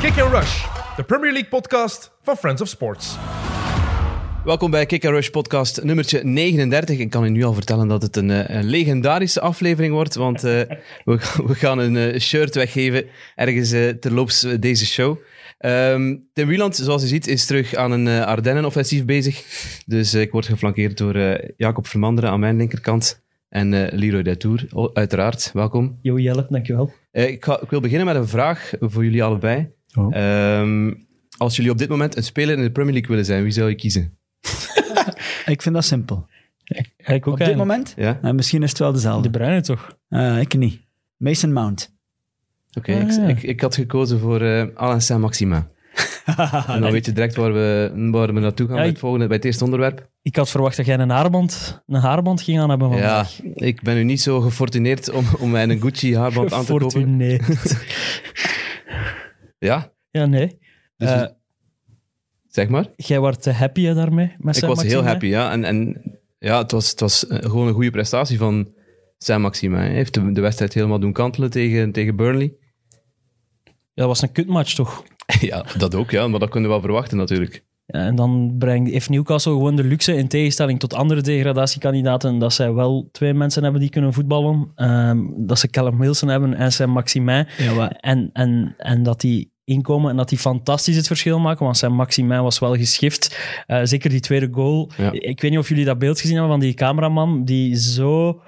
Kick and Rush, de Premier League podcast van Friends of Sports. Welkom bij Kick and Rush podcast nummertje 39. Ik kan u nu al vertellen dat het een, eh, een legendarische aflevering wordt, want uh, we, we, gaan een uh, shirt weggeven ergens terloops deze show. Um, Tim Wieland, zoals u ziet, is terug aan een Ardennen-offensief bezig. Dus ik word geflankeerd door Jacob Vermanderen aan mijn linkerkant. En Leroy Detour, uiteraard. Welkom. Jo Jelle, dankjewel. Ik, ga, ik, wil beginnen met een vraag voor jullie allebei. Oh. Um, als jullie op dit moment een speler in de Premier League willen zijn, wie zou je kiezen? ik vind dat simpel. Ik, ook op dit moment? Ja? Uh, misschien is het wel dezelfde. De Bruine toch? Uh, ik niet. Mason Mount. Oké, okay, ah, ik, ik, ik, had gekozen voor uh, Alain Saint-Maxima. en dan weet je direct waar we, waar we naartoe gaan ja, bij, het volgende, bij het eerste onderwerp. Ik had verwacht dat jij een haarband, een haarband ging aan hebben vandaag. Ja, ik ben nu niet zo gefortuneerd om, om mij een Gucci haarband aan te kopen. Nee. ja? Ja, nee. Dus uh, zeg maar. Jij was happy daarmee? Met ik was heel happy, ja. En, en ja, het was, het was eh, gewoon een goede prestatie van Saint-Maxime. Hij heeft de, de, wedstrijd helemaal doen kantelen tegen, tegen Burnley. Ja, dat was een kutmatch, toch? ja, dat ook, ja. Maar dat kunnen we wel verwachten, natuurlijk. Ja, en dan brengt, heeft Newcastle gewoon de luxe, in tegenstelling tot andere degradatiekandidaten, dat zij wel twee mensen hebben die kunnen voetballen. Um, dat ze Callum Wilson hebben en Sam Maximin. Ja, en, en, en dat die inkomen en dat die fantastisch het verschil maken, want zijn Maximin was wel geschift. Uh, zeker die tweede goal. Ik weet niet of jullie dat beeld gezien hebben van die cameraman die zo...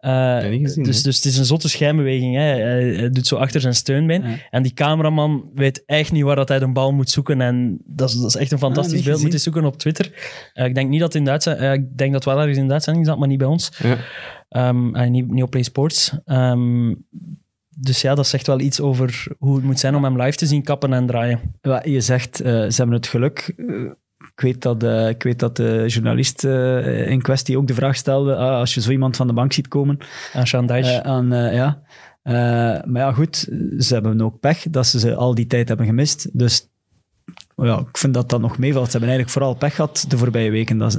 Uh, gezien, dus, dus het is een zotte schijnbeweging. Hè. Hij, doet zo achter zijn steunbeen. En die cameraman weet echt niet waar dat hij de bal moet zoeken. En dat is, dat is echt een fantastisch beeld. Moet je zoeken op Twitter. Uh, ik denk niet dat in Duits, uh, ik denk dat wel ergens in de uitzending zat, maar niet bij ons. Ja. Um, niet, niet op Play Sports. Um, dus ja, dat zegt wel iets over hoe het moet zijn om hem live te zien kappen en draaien. Ja, je zegt, uh, ze hebben het geluk. Uh, ik weet, dat, uh, ik weet dat de journalist in kwestie ook de vraag stelde, ah, als je zo iemand van de bank ziet komen. Aan Sean aan, ja. maar ja, goed, ze hebben ook pech dat ze ze al die tijd hebben gemist. Dus ja, ik vind dat dat nog meevalt. Ze hebben eigenlijk vooral pech gehad de voorbije weken. Dat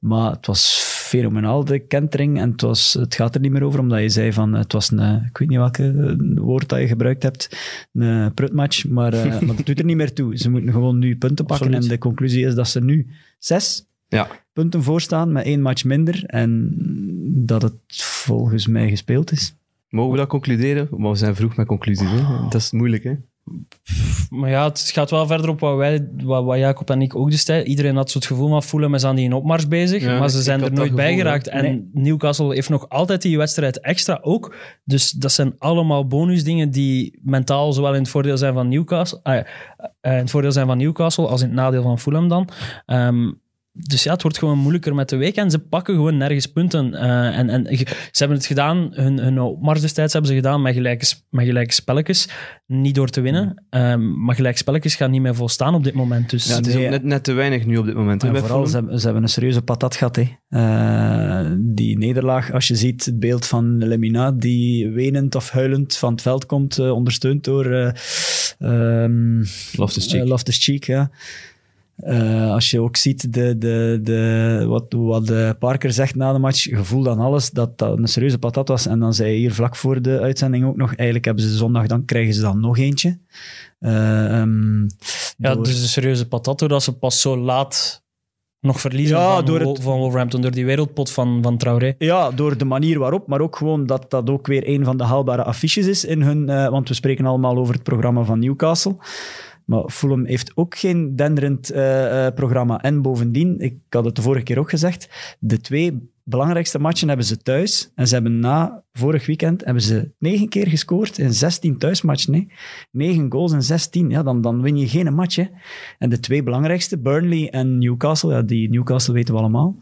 maar het was fenomenaal, de kentering. En het, was, het gaat er niet meer over, omdat je zei van, het was een, ik weet niet welke woord dat je gebruikt hebt, een prutmatch, maar, uh, maar dat doet er niet meer toe. Ze moeten gewoon nu punten pakken en de conclusie is dat ze nu zes ja. punten voorstaan met één match minder en dat het volgens mij gespeeld is. Mogen we dat concluderen? Maar we zijn vroeg met conclusies. Hè? Dat is moeilijk, hè? Maar ja, het gaat wel verder op wat wij, wat, wat Jacob en ik ook destijds. Iedereen had zo het gevoel van voelen, we zijn die in opmars bezig. maar ze zijn er nooit bij geraakt. En Newcastle heeft nog altijd die wedstrijd extra ook. Dus dat zijn allemaal bonusdingen die mentaal zowel in het voordeel zijn van Newcastle, uh, in het voordeel zijn van Newcastle als in het nadeel van Fulham dan. Um, dus ja, het wordt gewoon moeilijker met de week en ze pakken gewoon nergens punten. Uh, en, en ze hebben het gedaan, hun, hun mars destijds hebben ze gedaan met gelijke, met gelijke spelletjes. Niet door te winnen, um, maar gelijke spelletjes gaan niet meer volstaan op dit moment. Dus. Ja, het is ook net, net te weinig nu op dit moment. Ja, vooral, ze hebben, ze hebben, een serieuze patat gehad. Hè. Uh, die nederlaag, als je ziet het beeld van Lemina, die wenend of huilend van het veld komt, uh, ondersteund door uh, um, Loftus-Cheek. Loftus-Cheek, ja. Uh, als je ook ziet de, de, de, wat, wat Parker zegt na de match, gevoel dan alles, dat dat een serieuze patat was. En dan zei hij hier vlak voor de uitzending ook nog, eigenlijk hebben ze zondag, dan krijgen ze dan nog eentje. Uh, um, ja, door... dus een serieuze patat, doordat ze pas zo laat nog verliezen ja, van, door het... van Wolverhampton, door die wereldpot van, van Traoré. Ja, door de manier waarop, maar ook gewoon dat dat ook weer een van de haalbare affiches is in hun, uh, want we spreken allemaal over het programma van Newcastle. Maar Fulham heeft ook geen denderend uh, programma. En bovendien, ik had het de vorige keer ook gezegd, de twee belangrijkste matchen hebben ze thuis. En ze hebben na vorig weekend hebben ze negen keer gescoord in 16 thuismatchen. Nee. Negen goals in 16. Ja, dan, dan win je geen match. Hè. En de twee belangrijkste, Burnley en Newcastle, ja, die Newcastle weten we allemaal,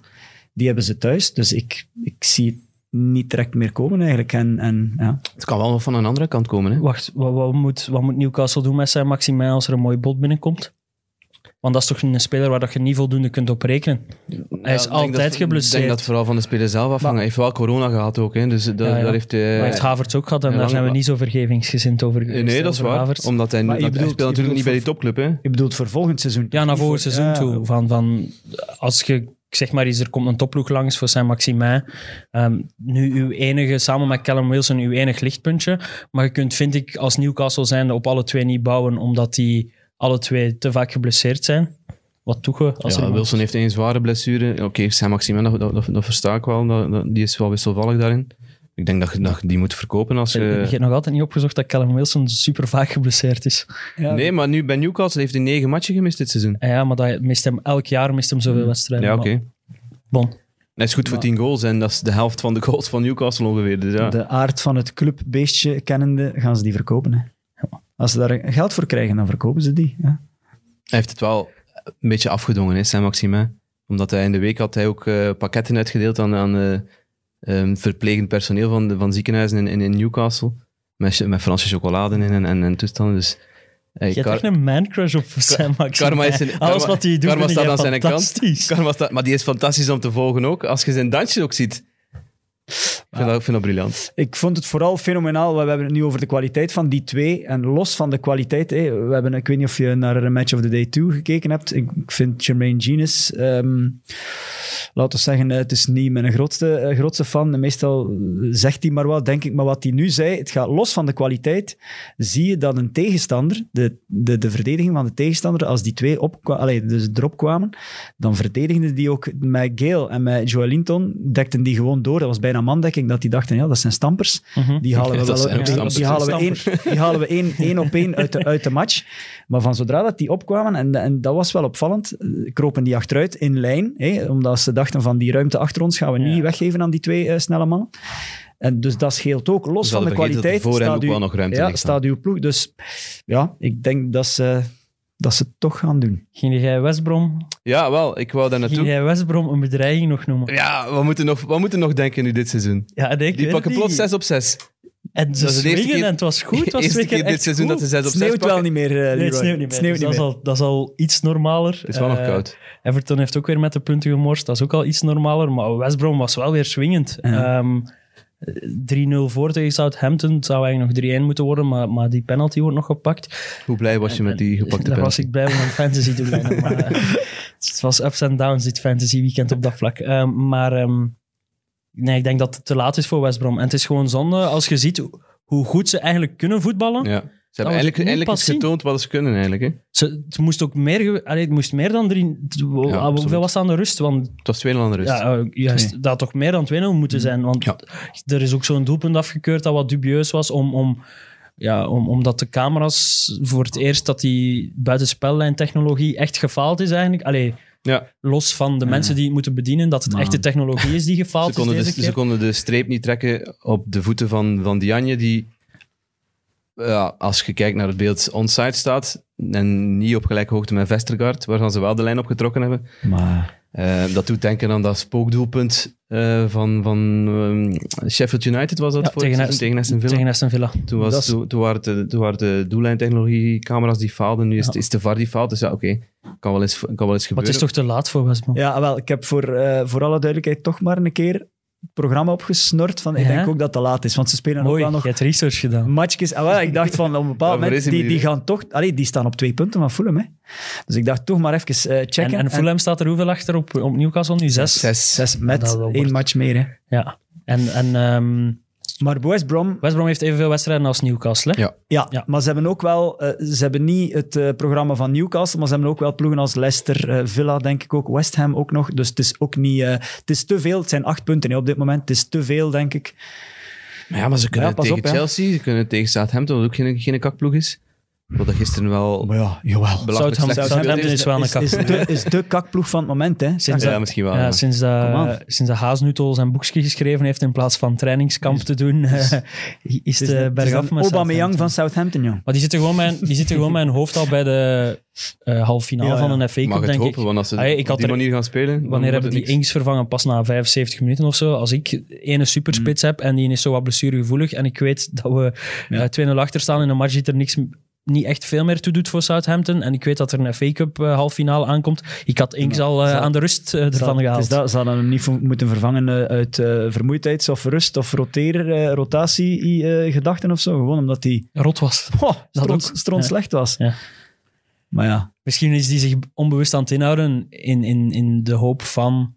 die hebben ze thuis. Dus ik, ik zie niet direct meer komen eigenlijk. En, en, ja. Het kan wel van een andere kant komen. Hè? Wacht, wat, wat, moet, wat moet Newcastle doen met zijn Maxime als er een mooi bot binnenkomt? Want dat is toch een speler waar je niet voldoende kunt op rekenen. Hij is altijd geblesseerd. Ik denk dat het vooral van de speler zelf afhangt. Hij heeft wel corona gehad ook. Hè. Dus dat, ja, Daar heeft hij, maar heeft Havertz ook gehad en daar zijn we niet zo vergevingsgezind over geweest. Nee, dat is waar. Havertz. Omdat hij, dat, bedoelt, hij speelt natuurlijk niet bij die topclub. Hè. Je bedoelt voor volgend seizoen? Ja, naar volgend seizoen toe. Van, van, als je ik zeg maar eens, er komt een topploeg langs voor Saint-Maximin. Ehm, nu uw enige, samen met Callum Wilson, uw enig lichtpuntje. Maar je kunt, vind ik, als Newcastle zijnde op alle twee niet bouwen, omdat die alle twee te vaak geblesseerd zijn. Wat? Als Ja, er Wilson heeft één zware blessure. Oké, Saint-Maximin, dat, dat, dat, dat versta ik wel. Dat- die is wel wisselvallig daarin. Ik denk dat je, dat je die moet verkopen als Je je... hebt nog altijd niet opgezocht dat Callum Wilson super vaak geblesseerd is. Ja, Nee, maar nu bij Newcastle heeft hij negen matchen gemist dit seizoen. En ja, maar dat mist hem, elk jaar mist hem zoveel wedstrijden. Ja, oké. Bon. Hij is goed voor 10 goals en dat is de helft van de goals van Newcastle ongeveer. Dus ja. De aard van het clubbeestje kennende gaan ze die verkopen. Hè. Als ze daar geld voor krijgen, dan verkopen ze die. Ja. Hij heeft het wel een beetje afgedwongen, hè, Saint-Maximin. Omdat hij in de week had hij ook eh, pakketten uitgedeeld aan, aan eh, ehm, verplegend personeel van, de, van ziekenhuizen in, in, in Newcastle. Met, met Franse chocolade in en, en, en toestanden. Dus, eh, Je hebt echt een man-crush op Sam. Karma is een- Alles karma- wat hij doet, karma staat aan zijn kant. fantastisch. Karma staat- maar die is fantastisch om te volgen ook. Als je zijn dansje ook ziet. Ik vind, dat, ik vind dat briljant. Ik vond het vooral fenomenaal. We hebben het nu over de kwaliteit van die twee. En los van de kwaliteit, hè, we hebben, ik weet niet of je naar een Match of the Day 2 gekeken hebt. Ik, ik vind Jermaine Genius, ehm, laten we zeggen, eh, het is niet mijn grootste, eh, grootste fan. Meestal zegt hij maar wat, denk ik. Maar wat hij nu zei, het gaat los van de kwaliteit. Zie je dat een tegenstander, de, de, de verdediging van de tegenstander, als die twee allee, dus erop kwamen, dan verdedigden die ook met Gale en met Joel Linton, dekten die gewoon door. Dat was bijna mandekking, dat die dachten, ja, dat zijn stampers. Mhm. Die halen we wel die, halen we één, die halen we één, één op één uit de, uit de match. Maar van zodra dat die opkwamen, en, en dat was wel opvallend, eh, kropen die achteruit in lijn, hè, omdat ze dachten van die ruimte achter ons gaan we niet Ja. weggeven aan die twee eh, snelle mannen. En dus dat scheelt ook. Los van de kwaliteit staat, ook u, wel nog ruimte ja, staat uw ploeg. Dus ja, ik denk dat ze, dat ze het toch gaan doen. Ging jij West Brom, Ja, wel. Ik wou daar ging naartoe. jij West Brom een bedreiging nog noemen? Ja, we moeten nog, we moeten nog denken nu dit seizoen. Ja, ik Die pakken plots niet. 6 op 6. En ze Dat swingen keer- en het was goed. Het was eerste twee keer keer dit echt seizoen goed. dat ze 6 op Het 6 sneeuwt wel niet meer, eh, Nee, het sneeuwt niet meer. Sneeuwt Dus niet dat, meer. is al, dat is al iets normaler. Het is wel nog Eh, koud. Everton heeft ook weer met de punten gemorst. Dat is ook al iets normaler. Maar West Brom was wel weer swingend. Ja. Ehm, 3-0 voor tegen Southampton. Het zou eigenlijk nog 3-1 moeten worden, maar, maar die penalty wordt nog gepakt. Hoe blij was je met die gepakte Daar was penalty? ik blij van fantasy doeleinden. maar eh, het was ups en downs dit fantasy weekend op dat vlak. Ehm, maar ehm, nee, ik denk dat het te laat is voor West Brom. En het is gewoon zonde als je ziet hoe goed ze eigenlijk kunnen voetballen. Ja. Ze hebben pas eens getoond wat ze kunnen eigenlijk. Hè. Ze, het moest ook meer, allee, het moest meer dan drie. hoeveel was het aan de rust? Want Het was 2 aan de rust. ja, eh, juist, dat had toch meer dan 2-0 moeten zijn. Want Ja. er is ook zo'n doelpunt afgekeurd dat wat dubieus was. Om, om, ja, om, omdat de camera's voor het eerst dat die buitenspellijntechnologie echt gefaald is eigenlijk. Allee, Ja. los van de mensen die het moeten bedienen, dat het Maar- echt de technologie is die Ze, gefaald is konden deze de, keer. ze konden de streep niet trekken op de voeten van, van Dianje, die ja, als je kijkt naar het beeld onside staat en niet op gelijke hoogte met Vestergaard, waarvan ze wel de lijn opgetrokken hebben. Maar Eh, dat doet denken aan dat spookdoelpunt eh, van, van ehm, Sheffield United, was dat Ja, voor tegen, Aston Villa. Tegen Aston Villa. Toen, was, is- toen, toen waren de, toen waren de doellijntechnologie-camera's die faalden. Nu is, het, is de VAR die faalt. Dus ja, oké. Kan wel eens, kan wel eens Maar gebeuren. het is toch te laat voor West Brom? Ja, wel, ik heb voor, eh, voor alle duidelijkheid toch maar een keer programma opgesnort. Van, ik Ja? denk ook dat het te laat is, want ze spelen ook Mooi, wel je nog hebt research gedaan. matchjes. Ah, wel, ik dacht van op een bepaald moment, die, die gaan toch... Allee, die staan op twee punten van Fulham. Hè. Dus ik dacht toch maar even eh, En, checken. en Fulham staat er hoeveel achter op, op Newcastle nu? Zes? Zes. Zes met wel één match meer. Hè. Ja. En, en ehm, Maar West Brom, West Brom heeft evenveel wedstrijden als Newcastle. Hè? Ja. ja, Ja. maar ze hebben ook wel... eh, ze hebben niet het eh, programma van Newcastle, maar ze hebben ook wel ploegen als Leicester, eh, Villa, denk ik ook, West Ham ook nog. Dus het is ook niet... eh, het is te veel. Het zijn acht punten hè, op dit moment. Het is te veel, denk ik. Maar ja, maar ze kunnen Ja, tegen op. Chelsea, ze kunnen tegen Southampton, wat ook geen, geen kakploeg is. Wat dat gisteren wel Maar ja, jawel. Southampton- is wel een is, is, kakploeg. de, is de kakploeg van het moment. Hè. Sinds Ja, dat- misschien wel. Ja, ja. sinds, dat, sinds dat Haasnutel zijn boekje geschreven heeft in plaats van trainingskamp te doen, is de is de- is bergaf met Aubameyang van Southampton, jong. Maar die zitten gewoon mijn, die zitten gewoon mijn hoofd al bij de eh halve finale Ja, van een FA Cup, Mag het denk hopen, ik. want als ze ik op had die er- manier gaan spelen, Wanneer hebben het die niks. Ings vervangen? Pas na 75 minuten of zo. Als ik ene superspits Mm. heb en die is zo wat blessuregevoelig en ik weet dat we Ja. eh, 2-0 achter staan in een match die er niks, niet echt veel meer toe doet voor Southampton en ik weet dat er een FA Cup eh, halve finale aankomt, ik had Ings al eh, Zal- aan de rust eh, ervan Zal- gehaald. is dat, ze hadden hem niet moeten vervangen eh, uit eh, vermoeidheids- of rust- of roteer, eh, rotatie-gedachten of zo. Gewoon omdat hij Rot was. oh, Dat stront, ook. stront Ja. slecht was. Ja. Maar ja, Misschien is die zich onbewust aan het inhouden in, in, in de hoop van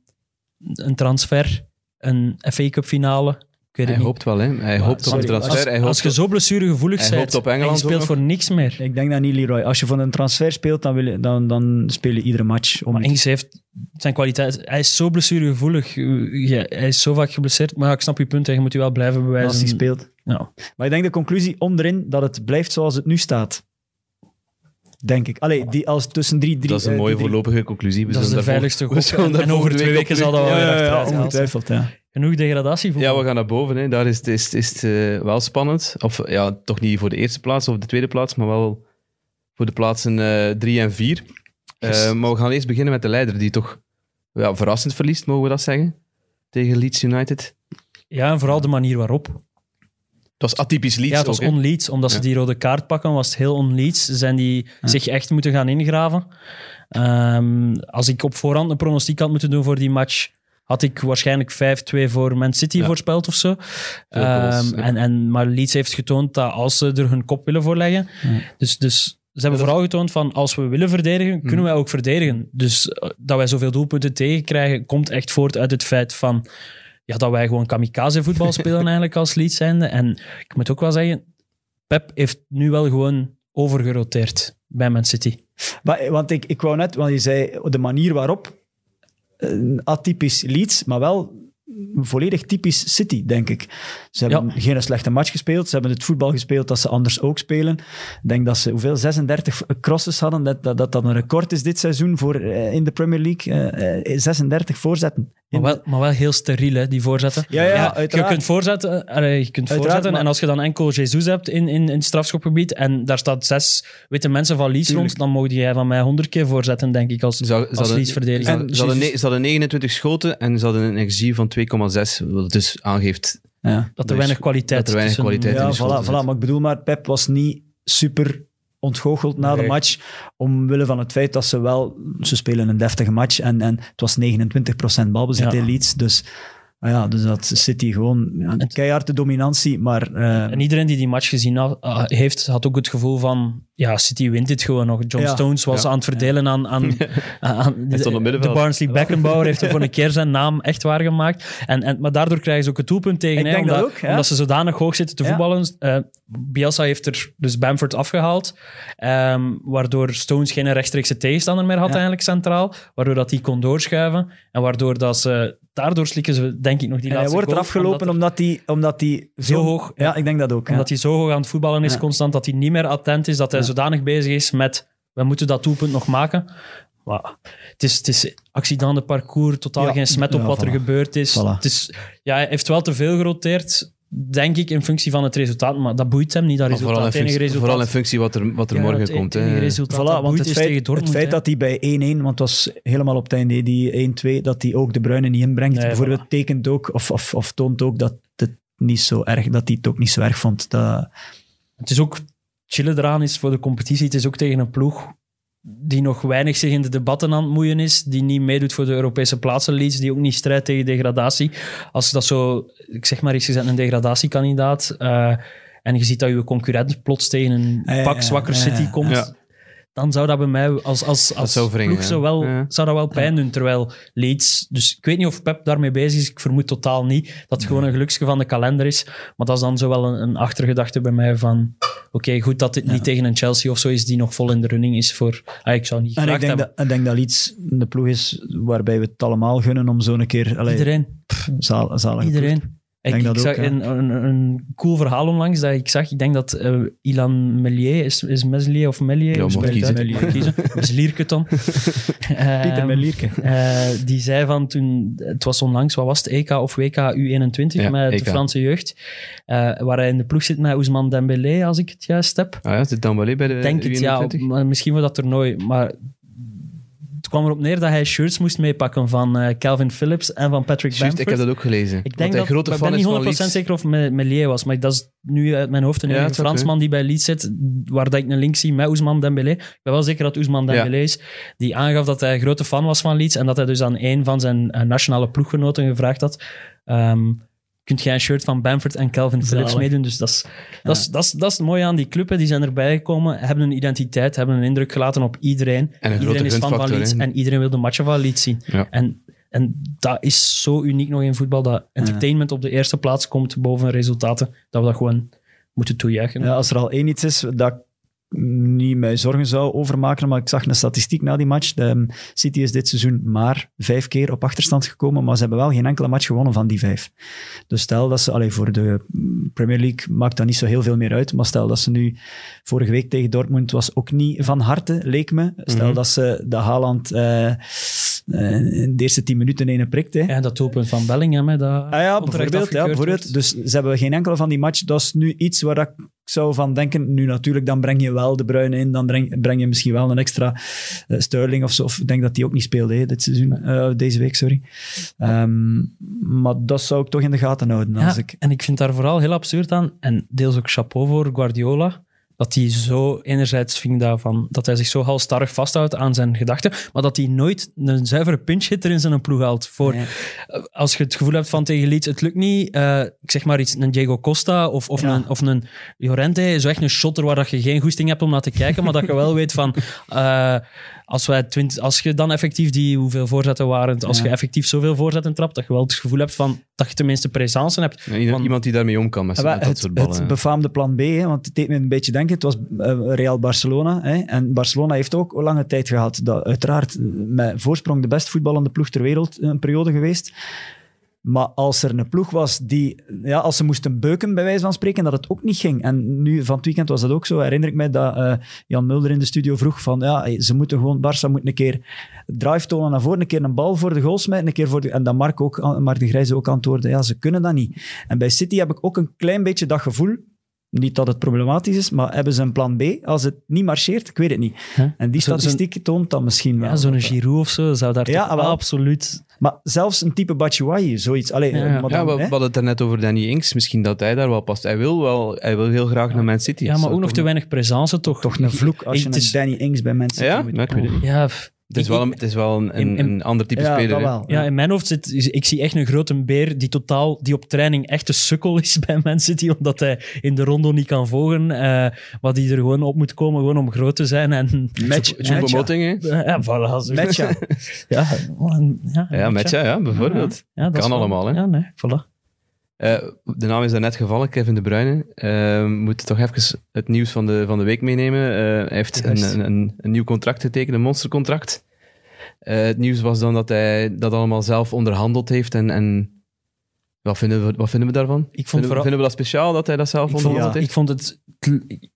een transfer, een FA Cup finale. Ik weet Hij niet. hoopt wel, hè. Hij hoopt op de transfer. Als, hij hoopt als je op- zo blessuregevoelig hij bent en je Engeland speelt voor niks meer. Ik denk dat niet, Leroy. Als je van een transfer speelt, dan, wil je, dan, dan speel je iedere match. Om Maar Ings heeft zijn kwaliteit. Hij is zo blessuregevoelig. Ja, hij is zo vaak geblesseerd. Maar ja, ik snap je punt. hè. Je moet je wel blijven bewijzen. als hij speelt. Ja. Maar ik denk de conclusie onderin dat het blijft zoals het nu staat. Denk ik. Allee, die, als tussen drie... drie Dat is een eh, mooie voorlopige conclusie. We Dat is de veiligste we gok. zullen En, over twee weken zal dat wel Ja, weer ja, ongetwijfeld, ja. Genoeg degradatie voor Ja, we gaan naar boven. Hè. Daar is het, is, het- is het eh, wel spannend. Of ja, toch niet voor de eerste plaats of de tweede plaats, maar wel voor de plaatsen eh, drie en vier. Eh, maar we gaan eerst beginnen met de leider, die toch ja, verrassend verliest, mogen we dat zeggen? Tegen Leeds United. Ja, en vooral de manier waarop. Dat was atypisch Leeds Ja, het was on-Leeds. Omdat ze die rode kaart pakken, was het heel on-Leeds. Ze Zijn die zich echt moeten gaan ingraven. Ehm, als ik op voorhand een pronostiek had moeten doen voor die match, had ik waarschijnlijk 5-2 voor Man City Ja. voorspeld of zo. Ehm, en, en, maar Leeds heeft getoond dat als ze er hun kop willen voor leggen, dus, dus ze hebben vooral getoond van als we willen verdedigen, kunnen wij ook verdedigen. Dus eh, dat wij zoveel doelpunten tegenkrijgen, komt echt voort uit het feit van ja, dat wij gewoon kamikaze voetbal spelen eigenlijk als Leeds zijnde. En ik moet ook wel zeggen, Pep heeft nu wel gewoon overgeroteerd bij Man City. Maar, want ik, ik wou net, want je zei de manier waarop, atypisch Leeds, maar wel volledig typisch City, denk ik. Ze hebben Ja. geen slechte match gespeeld. Ze hebben het voetbal gespeeld dat ze anders ook spelen. Ik denk dat ze hoeveel 36 crosses hadden. Dat dat, dat, dat een record is dit seizoen voor, eh, in de Premier League. Eh, eh, 36 voorzetten. Maar wel, maar wel heel steriel, hè, die voorzetten. Ja, ja, je uiteraard. kunt voorzetten, allee, je kunt voorzetten maar- en als je dan enkel Jesus hebt in, in, in het strafschopgebied en daar staat zes witte mensen van Leeds rond, dan mogen jij van mij honderd keer voorzetten, denk ik, als, als hadden- Leeds Ze hadden, ze, hadden ne- ze hadden 29 schoten en ze hadden een XG van 2,6, wat dus aangeeft Ja. dat er dus- weinig kwaliteit dat er weinig tussen- kwaliteit Ja, in de schoten voilà, voilà. Maar ik bedoel maar, Pep was niet super ontgoocheld na de match, omwille van het feit dat ze wel... Ze spelen een deftige match en, en het was 29% balbezit Ja. in Leeds, dus... ah ja, dus dat City gewoon ja, een keiharde dominantie, maar eh, En iedereen die die match gezien had, ah, heeft, had ook het gevoel van, ja, City wint dit gewoon nog. John Ja. Stones was Ja. aan het verdelen aan, aan, aan Hij de, de Barnsley Beckenbauer heeft er voor een keer zijn naam echt waargemaakt. En, en, maar daardoor krijgen ze ook het doelpunt tegen, Ik hè, denk dat omdat, ook, ja. omdat ze zodanig hoog zitten te Ja. voetballen. Eh, Bielsa heeft er dus Bamford afgehaald, ehm, waardoor Stones geen rechtstreekse tegenstander meer had Ja. eigenlijk centraal, waardoor dat die kon doorschuiven en waardoor dat ze... Daardoor slikken ze, denk ik, nog die en hij laatste wordt eraf goal, gelopen omdat hij, omdat hij Zo hoog, Ja, ja. ik denk dat ook. omdat hij zo hoog aan het voetballen is Ja. constant, dat hij niet meer attent is, dat hij Ja. Zodanig bezig is met we moeten dat doelpunt nog maken. Maar het is, het is accident de parcours, totaal Ja. geen smet op Ja, wat er gebeurd is. Voilà. Het is. Ja, hij heeft wel te veel geroteerd, denk ik, in functie van het resultaat. Maar dat boeit hem niet, dat Maar resultaat. vooral, in Het enige functie, resultaat. vooral in functie wat er, wat er Ja, morgen het komt. resultaat Voilà, dat want boeit het feit, het dat hij bij 1-1, want het was helemaal op het einde, die 1-2, dat hij ook de Bruinen niet inbrengt, Nee, bijvoorbeeld tekent ook, of, of, of toont ook dat het niet zo erg, dat hij het ook niet zo erg vond. Dat, Het is ook chillen eraan is voor de competitie. Het is ook tegen een ploeg die nog weinig zich in de debatten aan het moeien is, die niet meedoet voor de Europese plaatsen, Leeds, die ook niet strijdt tegen degradatie. Als dat zo, ik zeg maar, is gezet een degradatiekandidaat eh, en je ziet dat je concurrent plots tegen een Ja, ja, pak ja, zwakker ja, City ja. komt, Ja. dan zou dat bij mij als, als, als zou ploeg ja. zo wel, Ja. zou dat wel pijn doen. Terwijl Leeds, dus ik weet niet of Pep daarmee bezig is, ik vermoed totaal niet, dat het gewoon een geluksje van de kalender is. Maar dat is dan zo wel een, een achtergedachte bij mij van, oké, goed dat dit niet tegen een Chelsea of zo is die nog vol in de running is voor, ah, ik zou niet en ik denk, dat, ik denk dat Leeds de ploeg is waarbij we het allemaal gunnen om zo'n keer... Allee, Iedereen, zaal, zalige iedereen. Ik, denk ik dat zag ook, ja. een, een, een cool verhaal onlangs dat ik zag. Ik denk dat eh, Ilan Melier, is, is Meslier of Melier? Ja, het kiezen. Meslierke dan. Pieter Ehm, Melierke. Eh, die zei van toen, het was onlangs, wat was het, EK of WK U21 Ja, met EK. de Franse jeugd, eh, waar hij in de ploeg zit met Ousmane Dembélé, als ik het juist heb. Ah ja, zit wel bij de Denk het, ja, U21? maar misschien voor dat toernooi, maar het kwam erop neer dat hij shirts moest meepakken van eh, Calvin Phillips en van Patrick Bamford. ik heb dat ook gelezen. Ik denk dat, grote ik ben niet van 100% Leeds. zeker of Me- Melier was, maar dat is nu uit mijn hoofd een Ja, Fransman die bij Leeds zit, waar dat ik een link zie met Ousmane Dembélé. Ik ben wel zeker dat Ousmane Ja. Dembélé is, die aangaf dat hij een grote fan was van Leeds en dat hij dus aan een van zijn eh, nationale ploeggenoten gevraagd had. ehm, kunt jij een shirt van Bamford en Calvin Phillips Zalig. meedoen? Dus dat is, dat, is, dat, is, dat is het mooie aan die club. hè. Die zijn erbij gekomen, hebben een identiteit, hebben een indruk gelaten op iedereen. En een iedereen grote is fan van Leeds en iedereen wil de matchen van Leeds zien. Ja. En, En dat is zo uniek nog in voetbal, dat entertainment op de eerste plaats komt boven resultaten, dat we dat gewoon moeten toejuichen. Ja, als er al één iets is dat niet mij zorgen zou overmaken, maar ik zag een statistiek na die match. De City is dit seizoen maar vijf keer op achterstand gekomen, maar ze hebben wel geen enkele match gewonnen van die vijf. Dus stel dat ze, allee, voor de Premier League maakt dat niet zo heel veel meer uit, maar stel dat ze nu vorige week tegen Dortmund was ook niet van harte, leek me. Stel mhm. dat ze de Haaland... Uh, in de eerste tien minuten een prikt. Hè. Ja, dat doelpunt van Bellingham. Hè, dat ah ja, bijvoorbeeld. Ja, bijvoorbeeld. Dus ze hebben geen enkele van die match. Dat is nu iets waar ik zou van denken. Nu natuurlijk, dan breng je wel de Bruine in. Dan breng, breng je misschien wel een extra uh, Sterling of zo. Of ik denk dat die ook niet speelde hè, dit seizoen. Uh, deze week, sorry. Um, maar dat zou ik toch in de gaten houden. Als ja, ik... En ik vind daar vooral heel absurd aan. En deels ook chapeau voor Guardiola dat hij zo enerzijds ving daarvan, dat hij zich zo halstarrig vasthoudt aan zijn gedachten, maar dat hij nooit een zuivere pinch hitter in zijn ploeg haalt. Voor, Als je het gevoel hebt van tegen Leeds, het lukt niet, uh, ik zeg maar iets, een Diego Costa of, of, een, of een Llorente, zo echt een shotter waar dat je geen goesting hebt om naar te kijken, maar dat je wel weet van... Uh, als, wij twint, als je dan effectief die hoeveel voorzetten waren, als je effectief zoveel voorzetten trapt, dat je wel het gevoel hebt van dat je tenminste presence hebt. Ja, iemand die daarmee om kan met, met dat soort ballen. Het befaamde plan B, hè, want het deed me een beetje denken, het was uh, Real Barcelona. Hè, en Barcelona heeft ook lange tijd gehad, dat uiteraard met voorsprong de best voetballende ploeg ter wereld een periode geweest. Maar als er een ploeg was die, ja, als ze moesten beuken, bij wijze van spreken, dat het ook niet ging. En nu van het weekend was dat ook zo. Herinner ik mij dat uh, Jan Mulder in de studio vroeg van, ja, ze moeten gewoon, Barça moet een keer drive tonen naar voren, een keer een bal voor de goal smijten, een keer voor de, en dat Mark, ook, Mark de Grijze ook antwoordde, ja, ze kunnen dat niet. En bij City heb ik ook een klein beetje dat gevoel, niet dat het problematisch is, maar hebben ze een plan B als het niet marcheert? Ik weet het niet. En die statistiek toont dat misschien wel. Ja, zo'n Giroud of zo zou daar ja, absoluut... Maar zelfs een type Batshuayi, zoiets. Allee, ja, ja. ja we, hadden het er net over Danny Ings. Misschien dat hij daar wel past. Hij wil, wel, hij wil heel graag naar Man City. Ja, maar ook nog te weinig presence, toch? Toch een vloek als je een Danny Ings bij Man City ja? moet Ja, Ja, het is wel een, het is wel een, een, een ander type ja, speler. Wel, ja. in mijn hoofd zit... Ik zie echt een grote beer die, totaal, die op training echt een sukkel is bij Man City, omdat hij in de rondo niet kan volgen. Uh, maar die er gewoon op moet komen, gewoon om groot te zijn. En, match, Choupo-Moting, hè? Ja, voilà. Matcha. ja, ja, ja, Matcha, ja, bijvoorbeeld. Ja, dat kan allemaal, hè? Ja, nee, voilà. Uh, de naam is net gevallen, Kevin De Bruyne. Uh, we moeten toch even het nieuws van de, van de week meenemen. Uh, hij heeft een, een, een, nieuw contract getekend, een monstercontract. het nieuws was dan dat hij dat allemaal zelf onderhandeld heeft. En, en wat, vinden we, wat vinden we daarvan? Ik vond vinden, vooral... vinden we dat speciaal dat hij dat zelf onderhandeld heeft? Ik vond het...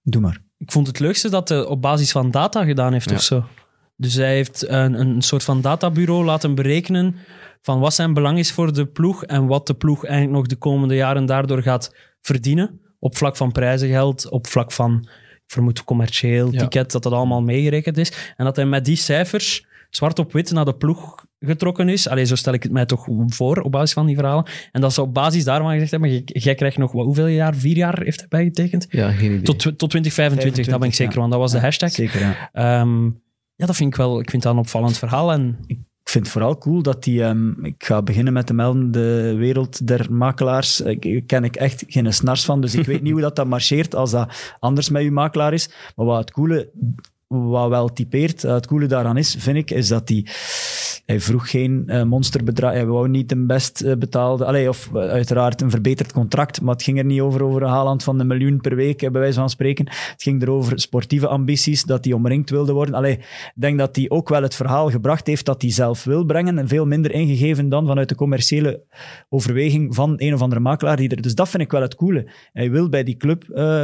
Doe maar. Ik vond het leukste dat hij op basis van data gedaan heeft ja. of zo. Dus hij heeft een, een soort van databureau laten berekenen van wat zijn belang is voor de ploeg en wat de ploeg eigenlijk nog de komende jaren daardoor gaat verdienen. Op vlak van prijzengeld, op vlak van, ik vermoed commercieel, ticket, dat dat allemaal meegerekend is. En dat hij met die cijfers zwart op wit naar de ploeg getrokken is. Allee, zo stel ik het mij toch voor op basis van die verhalen. En dat ze op basis daarvan gezegd hebben, jij krijgt nog wat, hoeveel jaar? Vier jaar heeft hij bijgetekend? Ja, geen idee. Tot, tot 2025, dat ben ik zeker, want dat was de hashtag. Zeker, ja. Ehm, ja, dat vind ik wel, ik vind dat een opvallend verhaal. En ik vind het vooral cool dat die... Um, ik ga beginnen met de melden, de wereld der makelaars. Ik, ken ik echt geen snars van, dus ik weet niet hoe dat, dat marcheert als dat anders met uw makelaar is. Maar wat het coole, wat wel typeert, het coole daaraan is, vind ik, is dat die hij vroeg geen uh, monsterbedrag. Hij wou niet een best uh, betaalde... Allee, of uiteraard een verbeterd contract, maar het ging er niet over, over een Haaland van een miljoen per week, bij wijze van spreken. Het ging erover sportieve ambities, dat hij omringd wilde worden. Allee, ik denk dat hij ook wel het verhaal gebracht heeft dat hij zelf wil brengen en veel minder ingegeven dan vanuit de commerciële overweging van een of andere makelaar. Die er, dus dat vind ik wel het coole. Hij wil bij die club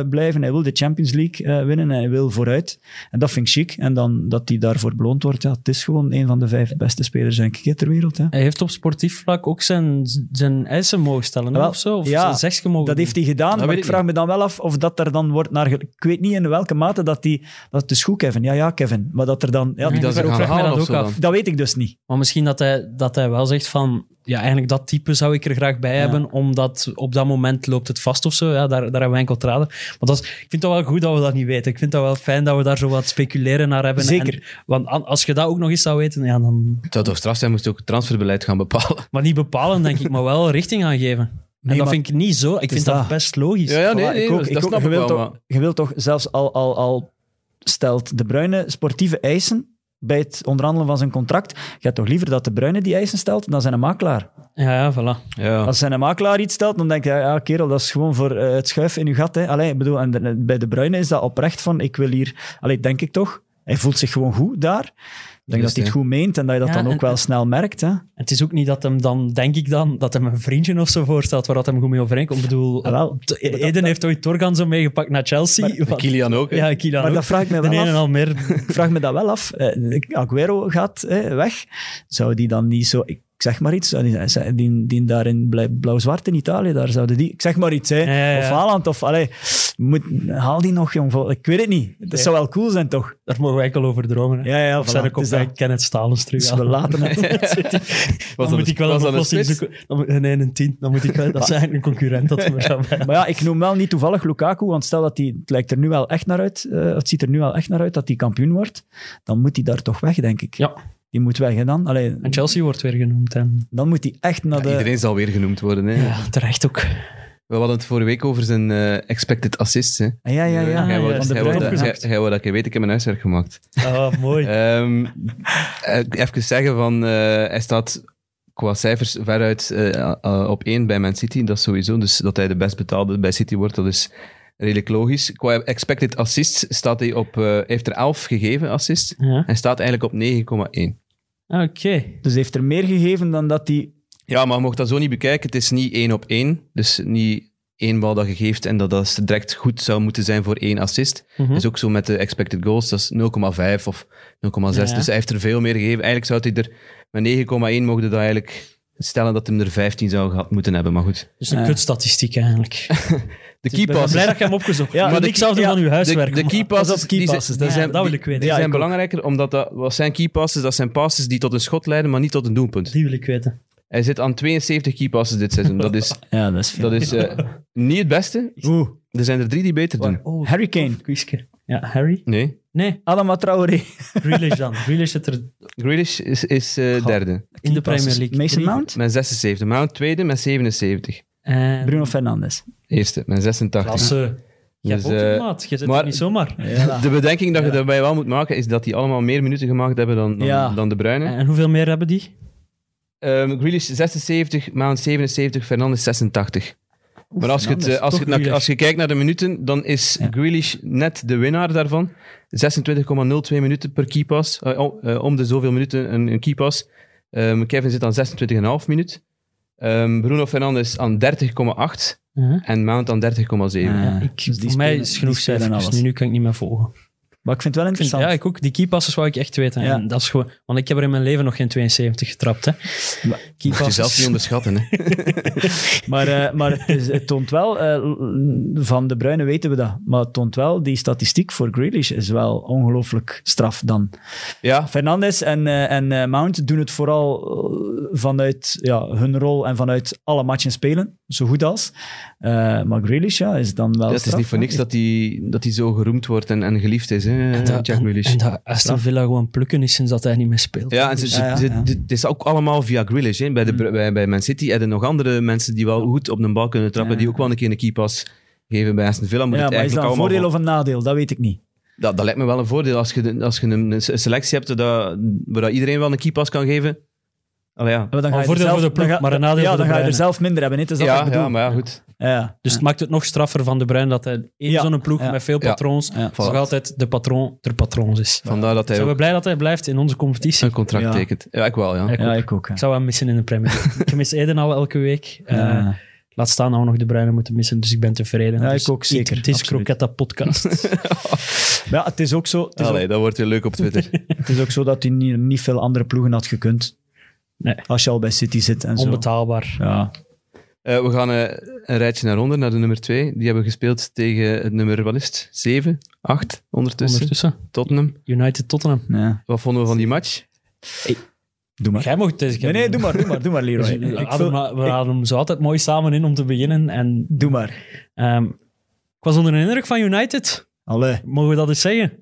blijven, hij wil de Champions League winnen en hij wil vooruit. En dat vind ik chic. En dan dat hij daarvoor beloond wordt, ja, het is gewoon een van de vijf beste spelers, denk ik, ter wereld. Hè. Hij heeft op sportief vlak ook zijn, zijn eisen mogen stellen, wel, of zo? Of ja, zijn mogen dat heeft hij gedaan, maar ik vraag me dan wel af of dat er dan wordt naar... Ik weet niet in welke mate dat hij... Dat het is goed, Kevin. Ja, ja, Kevin. Maar dat er dan... Ja, dat, dat, ook af. dat weet ik dus niet. Maar misschien dat hij, dat hij wel zegt van ja, eigenlijk dat type zou ik er graag bij hebben, omdat op dat moment loopt het vast of zo. Ja, daar, daar hebben we enkel traden. Maar dat is, ik vind het wel goed dat we dat niet weten. Ik vind het wel fijn dat we daar zo wat speculeren naar hebben. Zeker. want als je dat ook nog eens zou weten, ja, dan... Het zou toch straf zijn, moest je ook het transferbeleid gaan bepalen. Maar niet bepalen, denk ik, maar wel richting aangeven. en dat vind ik niet zo. Ik vind dat, best logisch. Ja, ja nee, nee, ik ook, ik ook, je, wilt toch, je wilt toch zelfs al, al, al stelt de Bruine sportieve eisen bij het onderhandelen van zijn contract. Je hebt toch liever dat de Bruyne die eisen stelt dan zijn een makelaar. Ja, ja, voilà. Ja. Als zijn een makelaar iets stelt, dan denk je, ja kerel, dat is gewoon voor eh, het schuif in je gat. Hè. Allee, ik bedoel, en de- bij de Bruyne is dat oprecht van, ik wil hier... Allee, denk ik toch. Hij voelt zich gewoon goed daar. Ik denk Juist, dat hij het goed meent en dat je dat Ja, dan ook en- wel snel merkt. Hè. Het is ook niet dat hem dan, denk ik dan, dat hem een vriendje of zo voorstelt waar dat hem goed mee overeenkomt. Ik bedoel, Ah, wel. Eden heeft ooit Torgan zo meegepakt naar Chelsea. En Wat- Kylian ook. hè. Ja, Kylian Maar ook. dat vraag ik me wel af. al meer. Ik vraag me dat wel af. Eh, Aguero gaat eh, weg. Zou die dan niet zo... Ik zeg maar iets. Die, die, die daar in blauw-zwart in Italië, daar zouden die... Ik zeg maar iets, hè. Ja, ja, ja. Of Haaland, of... Allee, moet, haal die nog, jong. Ik weet het niet. Nee. zou wel cool zijn, toch? Daar mogen we enkel over dromen. hè. Ja, ja, Of voilà. zijn ik Het op is bij dat. Kenneth Stalens terug. Dus we laten het. Dan moet een- ik wel een oplossing zoeken. Dan, nee, een 10. Dan moet ik wel, dat is eigenlijk een concurrent. Dat. Maar ja, ik noem wel niet toevallig Lukaku, want stel dat hij... Het lijkt er nu wel echt naar uit. eh, het ziet er nu wel echt naar uit dat hij kampioen wordt. Dan moet hij daar toch weg, denk ik. Ja. Die moet weg, hè, dan. Allee, En Chelsea wordt weer genoemd. En, dan moet hij echt naar Ja, de... iedereen zal weer genoemd worden. Hè. ja, terecht ook. We hadden het vorige week over zijn eh, expected assists. Hè. Ah, Ja, ja, ja. Jij wou- dat- ik weet, ik heb mijn huiswerk gemaakt. Ah, mooi. Ehm, eh, even zeggen van, eh, hij staat qua cijfers veruit op één bij Man City, dat is sowieso. Dus dat hij de best betaalde bij City wordt, dat is redelijk logisch. Qua expected assists staat hij op, eh, heeft er 11 gegeven assists. Ja. Hij staat eigenlijk op 9,1. Oké. Dus hij heeft er meer gegeven dan dat hij... Ja, maar je mocht dat zo niet bekijken. Het is niet één op één. Dus niet één bal dat je geeft en dat dat direct goed zou moeten zijn voor één assist. Mhm. Dat is ook zo met de expected goals. Dat is 0,5 of 0,6. Ja, ja. Dus hij heeft er veel meer gegeven. Eigenlijk zou hij er met 9,1 mogen dat eigenlijk stellen dat hij er 15 zou gehad moeten hebben. Maar goed. Dus een Ja. kutstatistiek eigenlijk. De Ik ben keypasses. blij dat je hem opgezocht Ja, hebt. maar Maar de ik zou doen key- van uw De, huiswerk. de keypasses, keypasses, die dat- zijn, dat wil ik weten. die Ja, zijn belangrijker, omdat dat, wat zijn keypasses? Dat zijn passes die tot een schot leiden, maar niet tot een doelpunt. Die wil ik weten. Hij zit aan 72 keypasses dit seizoen. Dat is, Ja, dat is dat is eh, niet het beste. Oeh, Er zijn er drie die beter doen. Oh, Harry Kane. quizke. Ja, Harry? Nee. Nee, Adama Traoré. Grealish dan. Grealish zit er Grealish is, is eh, derde. in de Premier League. Mason. Mount. Met 76. Mount tweede met 77. En Bruno Fernandes. Eerste met 86. Klasse. Je Dus, hebt ook eh, een maat. Je zit maar- niet zomaar. Ja. De bedenking dat je daarbij wel moet maken is dat die allemaal meer minuten gemaakt hebben dan, dan, Ja. dan de Bruyne. En hoeveel meer hebben die? Ehm Grealish 76, Mount 77, Fernandes 86. Maar als je, het, eh, als, je, naar- als je kijkt naar de minuten, dan is Ja. Grealish net de winnaar daarvan. 26,02 minuten per keypass. Eh, om- eh, de zoveel minuten een, een keypass. Ehm Kevin zit aan 26,5 minuut. Ehm, Bruno Fernandes aan 30,8 Ja. en Mount aan 30,7. Ja. Ja, ik, Dus voor mij is genoeg die spelen cijfers. alles. Nu, nu kan ik niet meer volgen. Maar ik vind het wel interessant. ja, ik ook. Die keypasses wou ik echt weten. Ja. En dat is gewoon, want ik heb er in mijn leven nog geen 72 getrapt. Hè. Maar- Moet je zelf niet onderschatten. Hè. Maar, eh, maar het, is- het toont wel, eh, van De Bruyne weten we dat, maar het toont wel, die statistiek voor Grealish is wel ongelooflijk straf dan. Ja, Fernandes en, eh, en Mount doen het vooral vanuit ja, hun rol en vanuit alle matchen spelen, zo goed als. Eh, maar Grealish ja, is dan wel Ja, het is niet voor niks dat hij dat hij zo geroemd wordt en, en geliefd is, hè, En dat, Jack en, Grealish. en dat Aston Villa gewoon plukken is sinds dat hij niet meer speelt. Ja, en ze, Dus- ze- Ja, ja, ze- ja. dit is ook allemaal via Grealish. Hè. Bij, de, bij, bij Man City hebben nog andere mensen die wel goed op de bal kunnen trappen, Ja. die ook wel een keer een keypass geven. Bij Aston Villa moet Ja, het maar is dat een voordeel of een nadeel? Dat weet ik niet. dat, dat lijkt me wel een voordeel als je, als je een, een selectie hebt dat, waar dat iedereen wel een keypass kan geven. Allee, ja. Maar dan Een ga je er zelf, voor de ploeg, dan ga- maar een nadeel ja, voor de dan ga je er zelf minder hebben. hè. Het is dat wat Ja, ik bedoel. ja, maar ja, goed. Ja. Dus het maakt het nog straffer van De Bruyne dat hij in Ja. zo'n ploeg Ja. met veel patroons Ja. nog altijd de patroon der patroons is. Vandaar dat hij Zijn we blij dat hij blijft in onze competitie? een contract Ja. tekent. Ja, ik wel, ja. Ik Ja, ook. ik ook. Ik zou hem missen in de Premier League. ik mis Eden al elke week. Eh. Laat staan dat we nog De Bruyne moeten missen, dus ik ben tevreden. Ja, Dus ik ook zeker, Het is. Croquetta Podcast. Ja, het is ook zo, het is ook, Allee, dat wordt weer leuk op Twitter. het is ook zo dat hij niet, niet veel andere ploegen had gekund. Nee. Als je al bij City zit en zo. Onbetaalbaar. Ja. Eh, we gaan eh, een rijtje naar onder, naar de nummer 2. Die hebben gespeeld tegen het nummer, wat is het? 7, 8 ondertussen. Ondertussen. Tottenham. United Tottenham. ja. Wat vonden we van die match? Doe maar. Jij mocht deze keer Nee, nee, doe maar, doe maar, doe maar, Leroy. Dus, Ik we hadden, vul- maar- we hadden hem zo altijd mooi samen in om te beginnen. En Doe maar. ehm, ik was onder de indruk van United. Allee, Mogen we dat eens zeggen?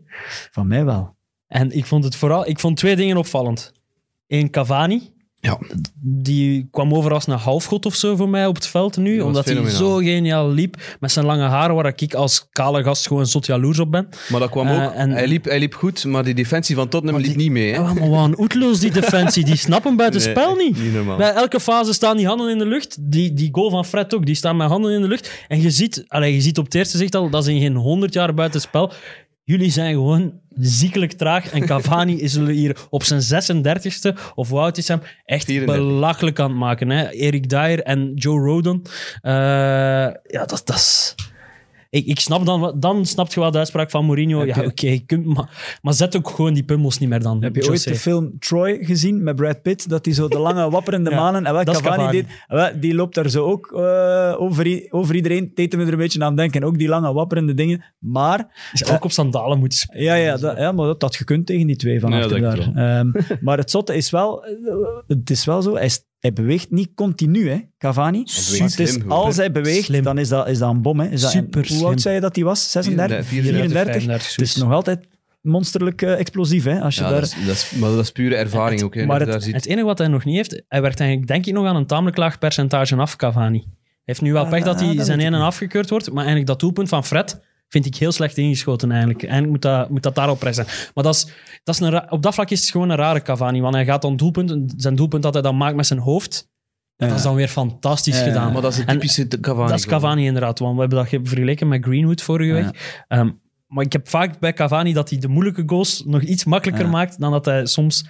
van mij wel. En ik vond het vooral... Ik vond twee dingen opvallend. Eén, Cavani. Ja. Die kwam over als een halfgod of zo voor mij op het veld nu. omdat hij zo geniaal liep met zijn lange haren, waar ik als kale gast gewoon zot jaloers op ben. Maar dat kwam Eh, ook. en- hij, liep, hij liep goed, maar die defensie van Tottenham liep niet mee. Hè? Ja, maar wat een oetloos die defensie. Die snappen buiten Nee, spel niet. Niet. Bij elke fase staan die handen in de lucht. Die, die goal van Fred ook, die staan met handen in de lucht. En je ziet, allee, je ziet op het eerste zicht al, dat zijn geen 100 jaar buiten spel. Jullie zijn gewoon ziekelijk traag. En Cavani is hier op zijn 36e, of hoe oud is hem, echt 34. belachelijk aan het maken. Hè? Erik Dyer en Joe Rodon. Eh, ja, dat, dat is... Ik, ik snap dan, dan snap je wel de uitspraak van Mourinho. Heb Ja, oké, je kunt maar, maar zet ook gewoon die pummels niet meer dan. Heb je ooit de film Troy gezien met Brad Pitt? Dat hij zo de lange wapperende Ja, manen... En wat Cavani, Cavani. deed, wel, die loopt daar zo ook eh, over, over iedereen. Deden we er een beetje aan denken. Ook die lange wapperende dingen. Maar... Is ook op sandalen moeten spelen. Ja, ja, dat, ja maar dat had gekund tegen die twee van Ja, achter dat daar. Ehm, maar het zotte is wel... eh, Het is wel zo, hij, is- hij beweegt niet continu, hè, Cavani. Het slim gewoon. als hij beweegt, Slim. dan is dat, is dat een bom. Hè. Is dat, Super hoe slim. oud zei je dat hij was? 36? 34, 34? Het is nog altijd monsterlijk eh, explosief, hè, als je Ja, daar... dat, is, dat, is, maar dat is pure ervaring ook. Hè, maar het- daar ziet. Het enige wat hij nog niet heeft, hij werkt eigenlijk denk ik nog aan een tamelijk laag percentage af, Cavani. Hij heeft nu wel Ah, pech dat hij dat zijn ene afgekeurd wordt, maar eigenlijk dat doelpunt van Fred vind ik heel slecht ingeschoten eigenlijk. Eigenlijk moet dat, moet dat daarop pressen. Maar dat is, dat is een, op dat vlak is het gewoon een rare Cavani, want hij gaat dan doelpunt, zijn doelpunt dat hij dan maakt met zijn hoofd, Ja. dat is dan weer fantastisch Ja, gedaan. maar dat is een En- typische Cavani. Dat is Cavani inderdaad, want we hebben dat ge- vergeleken met Greenwood vorige Ja. week. Ehm, maar ik heb vaak bij Cavani dat hij de moeilijke goals nog iets makkelijker Ja. maakt dan dat hij soms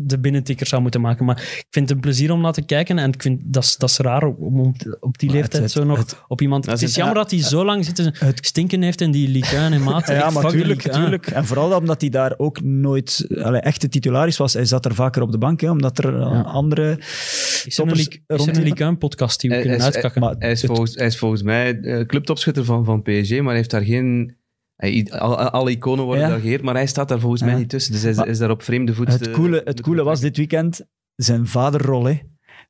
de binnentikker zou moeten maken. Maar ik vind het een plezier om naar te kijken en ik vind dat is, dat is raar om op, op die Maar leeftijd het- zo nog het- op iemand... Het is jammer dat hij zo lang zitten stinken heeft in die Ligue 1 en maat. Ja, maar tuurlijk, Ligue 1. tuurlijk. En vooral omdat hij daar ook nooit allee, echte titularis was. Hij zat er vaker op de bank, hè, omdat er eh, Ja. andere Is er een een rondliepen. Ligue 1 podcast die we Hij- kunnen hij is- uitkakken? Maar Hij is, het- volgens, hij is volgens mij eh, clubtopschutter van, van PSG, maar hij heeft daar geen... Hij, al- al- alle iconen worden Ja. daar geëerd, maar hij staat daar volgens mij niet tussen. Dus hij is, is daar op vreemde voet. Het eh, coole, het coole was dit weekend zijn vaderrol hè,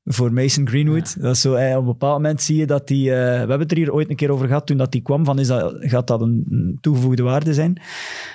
voor Mason Greenwood. Dat is zo, eh, op een bepaald moment zie je dat hij... eh, we hebben het er hier ooit een keer over gehad toen dat hij kwam, van is dat, gaat dat een, toegevoegde waarde zijn?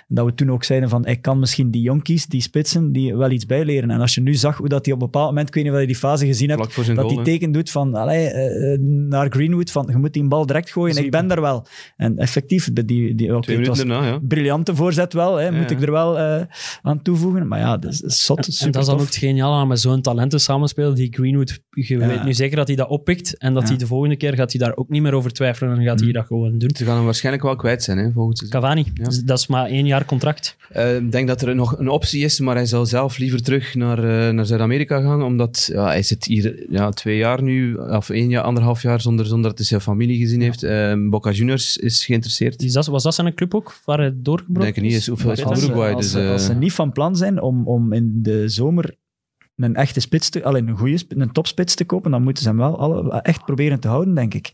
Dat we toen ook zeiden van, hij kan misschien die jonkies, die spitsen, die wel iets bijleren. En als je nu zag hoe dat hij op een bepaald moment, ik weet niet of je die fase gezien hebt, dat goal, hè. teken doet van, allee, eh, naar Greenwood, van je moet die bal direct gooien, ik ben daar wel. En effectief, die, die, die, Twee het was minuten daarna, ja. briljante voorzet wel, hè, moet Ja. ik er wel eh, aan toevoegen. Maar ja, dat is, dat is zot, En super dat is dan ook het geniale aan met zo'n talenten samenspelen. Die Greenwood, je Ja. weet nu zeker dat hij dat oppikt. En dat Ja. hij de volgende keer gaat hij daar ook niet meer over twijfelen. En gaat hij Mm. dat gewoon doen. Ze gaan hem waarschijnlijk wel kwijt zijn hè, volgend seizoen. Cavani, Ja. Dus dat is maar één jaar contract. Eh, Ik denk dat er nog een optie is, maar hij zal zelf liever terug naar, eh, naar Zuid-Amerika gaan, omdat ja, hij zit hier ja, twee jaar nu, of één jaar, anderhalf jaar, zonder, zonder dat hij zijn familie gezien heeft. Eh, Boca Juniors is geïnteresseerd. Is dat, was dat zijn club ook, waar hij doorgebroken Denk ik niet, is? van als, ze- Uruguay, als, dus, eh, als ze niet van plan zijn om, om in de zomer een echte spits te, alleen een goede, een topspits te kopen, dan moeten ze hem wel alle, echt proberen te houden, denk ik.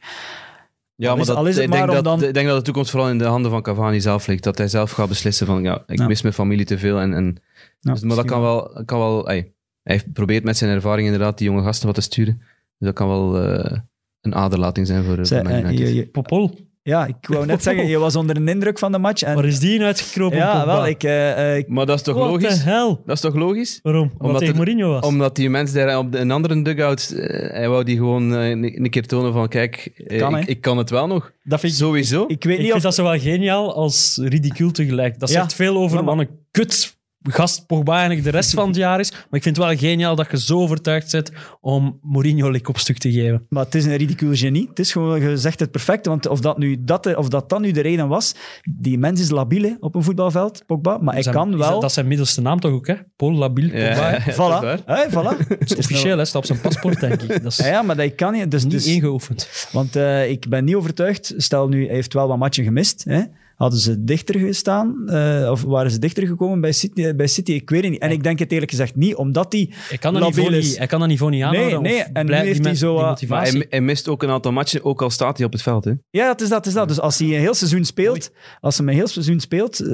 Ja, Al maar dat, al is het ik, maar denk om dat, dan- ik denk dat de toekomst vooral in de handen van Cavani zelf ligt. Dat hij zelf gaat beslissen van, ja, ik Ja. mis mijn familie te veel. En, en, Ja, dus, maar dat kan wel... Kan wel ey, hij heeft probeert met zijn ervaring inderdaad die jonge gasten wat te sturen. Dus dat kan wel eh, een aderlating zijn voor, Zij- voor eh, United. je- je- Popol, ja, ik wou net zeggen, je was onder de indruk van de match. En, waar is die in uitgekropen? ja, Pogba? wel, ik, eh, eh, ik Maar dat is toch What logisch? the hell? Dat is toch logisch? Waarom? Omdat, Omdat tegen er- Mourinho was? Omdat die mens daar op de, een andere dugout, eh, hij wou die gewoon een, een keer tonen van, kijk, Kan, ik, ik kan het wel nog. dat vind ik, Sowieso. ik weet ik niet vind of... dat zo wel geniaal als ridicuul tegelijk. Dat Ja. zegt veel over Ja, maar- wat een kut gast Pogba eigenlijk de rest van het jaar is. Maar ik vind het wel geniaal dat je zo overtuigd bent om Mourinho lik op stuk te geven. Maar het is een ridicule genie. Het is gewoon, je zegt het perfect. Want of dat, nu dat, of dat dan nu de reden was, die mens is labiel op een voetbalveld, Pogba. Maar hij Zijn- kan is wel... Dat, dat is zijn middelste naam toch ook, hè? Paul Labiel Ja, Pogba. ja, Voilà. Hè, voilà. Dat is officieel, hè? Staat op zijn paspoort, denk ik. Dat is Ja, ja, maar dat kan niet. Dus, niet dus, ingeoefend. Want eh, ik ben niet overtuigd. Stel nu, hij heeft wel wat matchen gemist. Hè? Hadden ze dichter gestaan? eh, of waren ze dichter gekomen bij City, bij City? Ik weet het niet. En ik denk het eerlijk gezegd niet, omdat hij... Hij kan dat niveau niet, hij kan dat niveau niet aanhouden. nee, of en nu heeft hij zo, die Maar motivatie. hij, hij mist ook een aantal matchen, ook al staat hij op het veld. Hè. Ja, het is dat, is dat. Dus als hij een heel seizoen speelt, als hij een heel seizoen speelt, eh,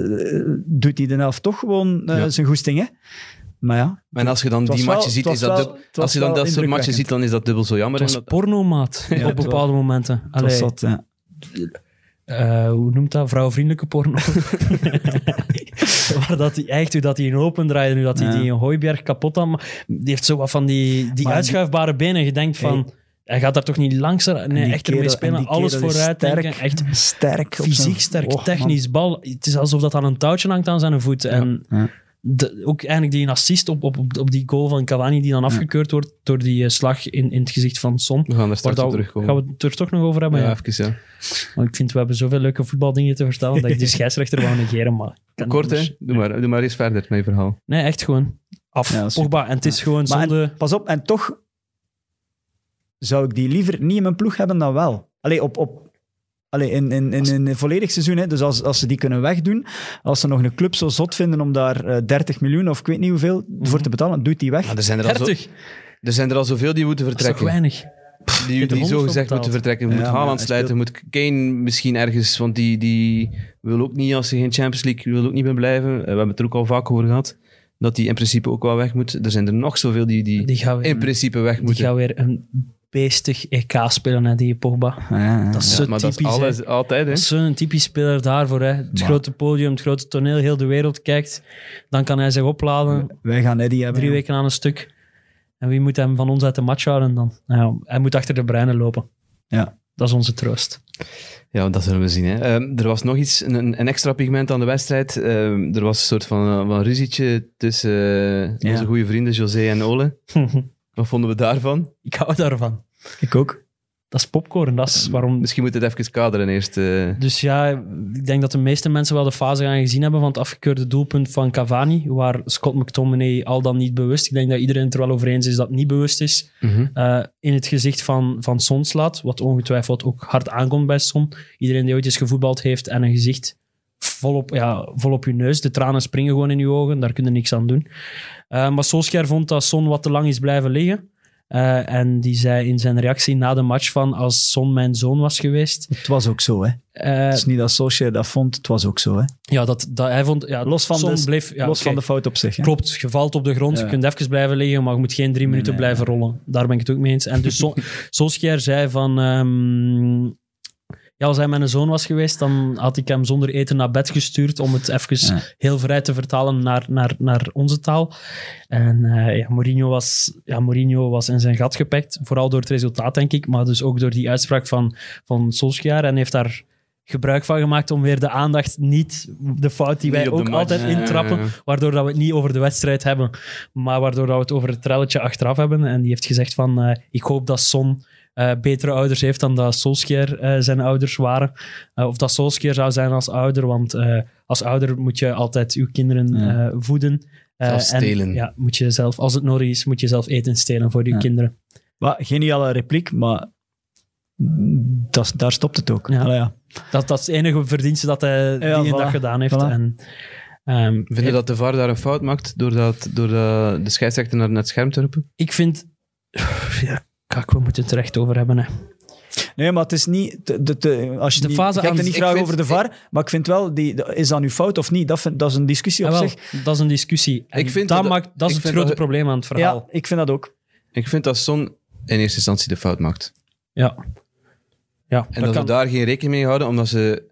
doet hij de helft toch gewoon eh, Ja. zijn goesting. Hè? Maar ja, En als je dan die wel- matchen ziet, is dat wel- als je dan dat soort matchen ziet, dan is dat dubbel zo jammer. Het was dat- pornomaat Ja, op bepaalde momenten. het was Allee, zot, ja. Eh, hoe noemt dat? Vrouwvriendelijke porno. Waar dat hij echt, hoe dat hij in open draaide, hoe dat hij die Hooiberg kapot had. Die heeft zo wat van die, die Maar uitschuifbare benen. Je denkt van, hij gaat daar toch niet langs? Nee, echt ermee spelen, alles vooruit sterk, denken. Echt sterk. fysiek sterk, man. technisch, bal. Het is alsof dat aan een touwtje hangt aan zijn voet. En Ja. De- ook eigenlijk die assist op, op, op, op die goal van Cavani, die dan afgekeurd wordt door die eh, slag in, in het gezicht van Son. We gaan daar straks op terugkomen. Gaan we het er toch nog over hebben? ja, Ja. even, ja. Want ik vind, we hebben zoveel leuke voetbaldingen te vertellen dat ik de scheidsrechter wou negeren. Maar Kort, hè? Doe maar, doe maar eens verder met je verhaal. Nee, echt gewoon af. Ja. Pogba. En het is gewoon Maar en- zonde... pas op, en toch zou ik die liever niet in mijn ploeg hebben dan wel. Allee, op, op, allee, in, in, in, in een volledig seizoen. Hè. Dus als, als ze die kunnen wegdoen, als ze nog een club zo zot vinden om daar eh, 30 miljoen of ik weet niet hoeveel voor te betalen, doet die weg. Maar er zijn er, al zo, 30, er zijn er al zoveel die moeten dat is toch vertrekken. weinig? Die, die 100 zo gezegd moeten vertrekken. Moet Ja, Haaland sluiten, moet Kane misschien ergens, want die, die wil ook niet, als hij geen Champions League wil ook niet meer blijven. Eh, We hebben het er ook al vaak over gehad, dat die in principe ook wel weg moet. Er zijn er nog zoveel die, die Die gaan weer, in principe weg die moeten. gaan weer een beestig EK spelen, hè, die Pogba. Ja, ja. Dat is zo maar dat typisch. hè. altijd, hè. Zo'n typisch speler daarvoor. Hè. Het Maar- grote podium, het grote toneel, heel de wereld kijkt. Dan kan hij zich opladen. Wij gaan Eddie hebben. Drie weken aan een stuk. En wie moet hem van ons uit de match houden dan? Nou, ja, hij moet achter de breinen lopen. Ja. Dat is onze troost. Ja, dat zullen we zien. Hè. Ehm, er was nog iets, een, een extra pigment aan de wedstrijd. Ehm, er was een soort van, van ruzietje tussen eh, Ja. onze goede vrienden José en Ole. Wat vonden we daarvan? Ik hou daarvan. Ik ook. Dat is popcorn. Dat is waarom... Misschien moeten we het even kaderen eerst. eh. Dus ja, ik denk dat de meeste mensen wel de fase gaan gezien hebben van het afgekeurde doelpunt van Cavani, waar Scott McTominay al dan niet bewust, ik denk dat iedereen het er wel over eens is dat het niet bewust is, Mhm. eh, in het gezicht van, van Son slaat, wat ongetwijfeld ook hard aankomt bij Son. Iedereen die ooit eens gevoetbald heeft en een gezicht volop, ja, volop je neus, de tranen springen gewoon in je ogen, daar kun je niks aan doen. Eh, maar Solskjaer vond dat Son wat te lang is blijven liggen. Eh, en die zei in zijn reactie na de match van als Son mijn zoon was geweest. Het was ook zo, hè. eh, Het is niet dat Solskjaer dat vond, het was ook zo, hè. ja, dat, dat, hij vond... Ja, Los van Son de- bleef, ja, Los van de fout op zich, hè. Klopt, je valt op de grond, Ja. je kunt even blijven liggen, maar je moet geen drie minuten nee, blijven rollen. Daar ben ik het ook mee eens. En dus Sol- Solskjaer zei van... ehm, ja, als hij mijn zoon was geweest, dan had ik hem zonder eten naar bed gestuurd om het even Ja. heel vrij te vertalen naar, naar, naar onze taal. En eh, ja, Mourinho, was, ja, Mourinho was in zijn gat gepakt, vooral door het resultaat, denk ik, maar dus ook door die uitspraak van, van Solskjaer. En heeft daar gebruik van gemaakt om weer de aandacht niet, de fout die wij ook match. altijd intrappen, waardoor dat we het niet over de wedstrijd hebben, maar waardoor dat we het over het trelletje achteraf hebben. En die heeft gezegd van, eh, ik hoop dat Son eh, betere ouders heeft dan dat Solskjaer eh, zijn ouders waren. Eh, of dat Solskjaer zou zijn als ouder, want eh, als ouder moet je altijd je kinderen Ja. eh, voeden. Eh, Zelfs en, stelen. ja, moet je zelf, als het nodig is, moet je zelf eten stelen voor je Ja. kinderen. Maar, geniale repliek, maar dat, daar stopt het ook. Ja. Allee, ja. Dat, dat is het enige verdienste dat hij Ja, die voilà. dag gedaan heeft. Voilà. En, ehm, Vind je dat de VAR daar een fout maakt door, dat, door dat de scheidsrechter naar het scherm te roepen? Ik vind... Ja, kak, we moeten het er echt over hebben. Hè. Nee, maar het is niet... De, de, de- als je De niet, fase ik kijk aan- er niet graag vind- over de VAR, maar ik vind wel, die, is dat nu fout of niet? Dat, vind, dat is een discussie op Jawel, zich. dat is een discussie. En Ik vind dat, dat- maakt, dat is ik het vind grote dat- probleem aan het verhaal. Ja, ik vind dat ook. Ik vind dat Son in eerste instantie de fout maakt. Ja. Ja, En dat, ze daar geen rekening mee houden, omdat ze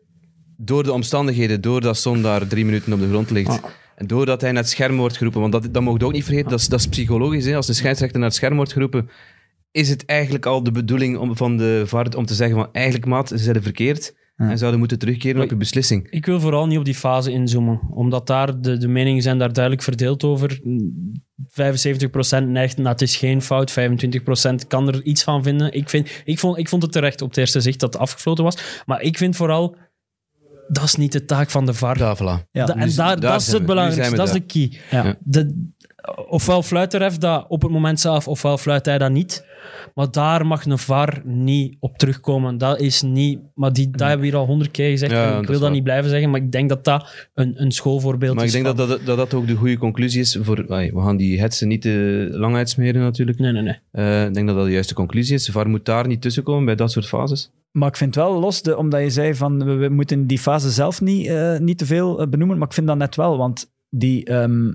door de omstandigheden, doordat Son daar drie minuten op de grond ligt, Ah. en doordat hij naar het scherm wordt geroepen, want dat, dat mogen we ook niet vergeten, dat is, dat is psychologisch. Hè? Als de scheidsrechter naar het scherm wordt geroepen, is het eigenlijk al de bedoeling om, van de VAR om te zeggen van eigenlijk maat, ze zijn verkeerd Ja. en zouden moeten terugkeren op je beslissing. Ik wil vooral niet op die fase inzoomen, omdat daar de, de meningen zijn daar duidelijk verdeeld over. 75% neigt naar het is geen fout, 25% kan er iets van vinden. Ik, vind, ik, vond, ik vond het terecht op het eerste zicht dat het afgefloten was, maar ik vind vooral, dat is niet de taak van de VAR. Ja, voilà. Ja, Da- en z- daar, daar dat is het belangrijkste, dat is de key. Ja. De, ofwel fluit de ref dat op het moment zelf, ofwel fluit hij dat niet. Maar daar mag een VAR niet op terugkomen. Dat is niet... Maar die, dat hebben we hier al honderd keer gezegd. Ja, en ik is wil dat niet blijven zeggen, maar ik denk dat dat een, een schoolvoorbeeld Maar ik is. denk dat van- dat, dat dat ook de goede conclusie is voor... We gaan die hetsen niet te lang uitsmeren natuurlijk. Nee, nee, nee. Eh, ik denk dat dat de juiste conclusie is. De VAR moet daar niet tussenkomen bij dat soort fases. Maar ik vind wel los, de, omdat je zei van we, we moeten die fase zelf niet, eh, niet te veel eh, benoemen, maar ik vind dat net wel, want die, ehm,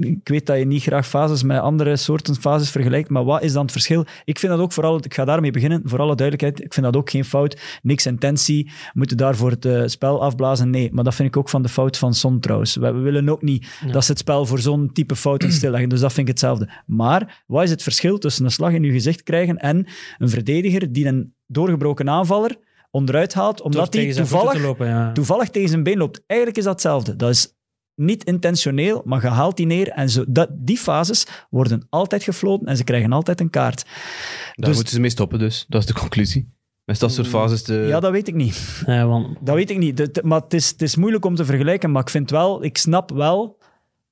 ik, weet dat je niet graag fases met andere soorten fases vergelijkt, maar wat is dan het verschil? Ik vind dat ook vooral, ik ga daarmee beginnen, voor alle duidelijkheid, ik vind dat ook geen fout. Niks intentie, moeten daarvoor het uh, spel afblazen. Nee, maar dat vind ik ook van de fout van Son trouwens. We, we willen ook niet dat ze het spel voor zo'n type fouten stilleggen, dus dat vind ik hetzelfde. Maar wat is het verschil tussen een slag in je gezicht krijgen en een verdediger die een doorgebroken aanvaller onderuit haalt, omdat hij toevallig, lopen, ja. toevallig tegen zijn been loopt. Eigenlijk is dat hetzelfde. Dat is niet intentioneel, maar je haalt die neer. En zo, dat, die fases worden altijd gefloten en ze krijgen altijd een kaart. Daar dus, moeten ze mee stoppen dus. Dat is de conclusie. Met dat soort fases te... Ja, dat weet ik niet. want... Dat weet ik niet. maar het is, het is moeilijk om te vergelijken, maar ik vind wel, ik snap wel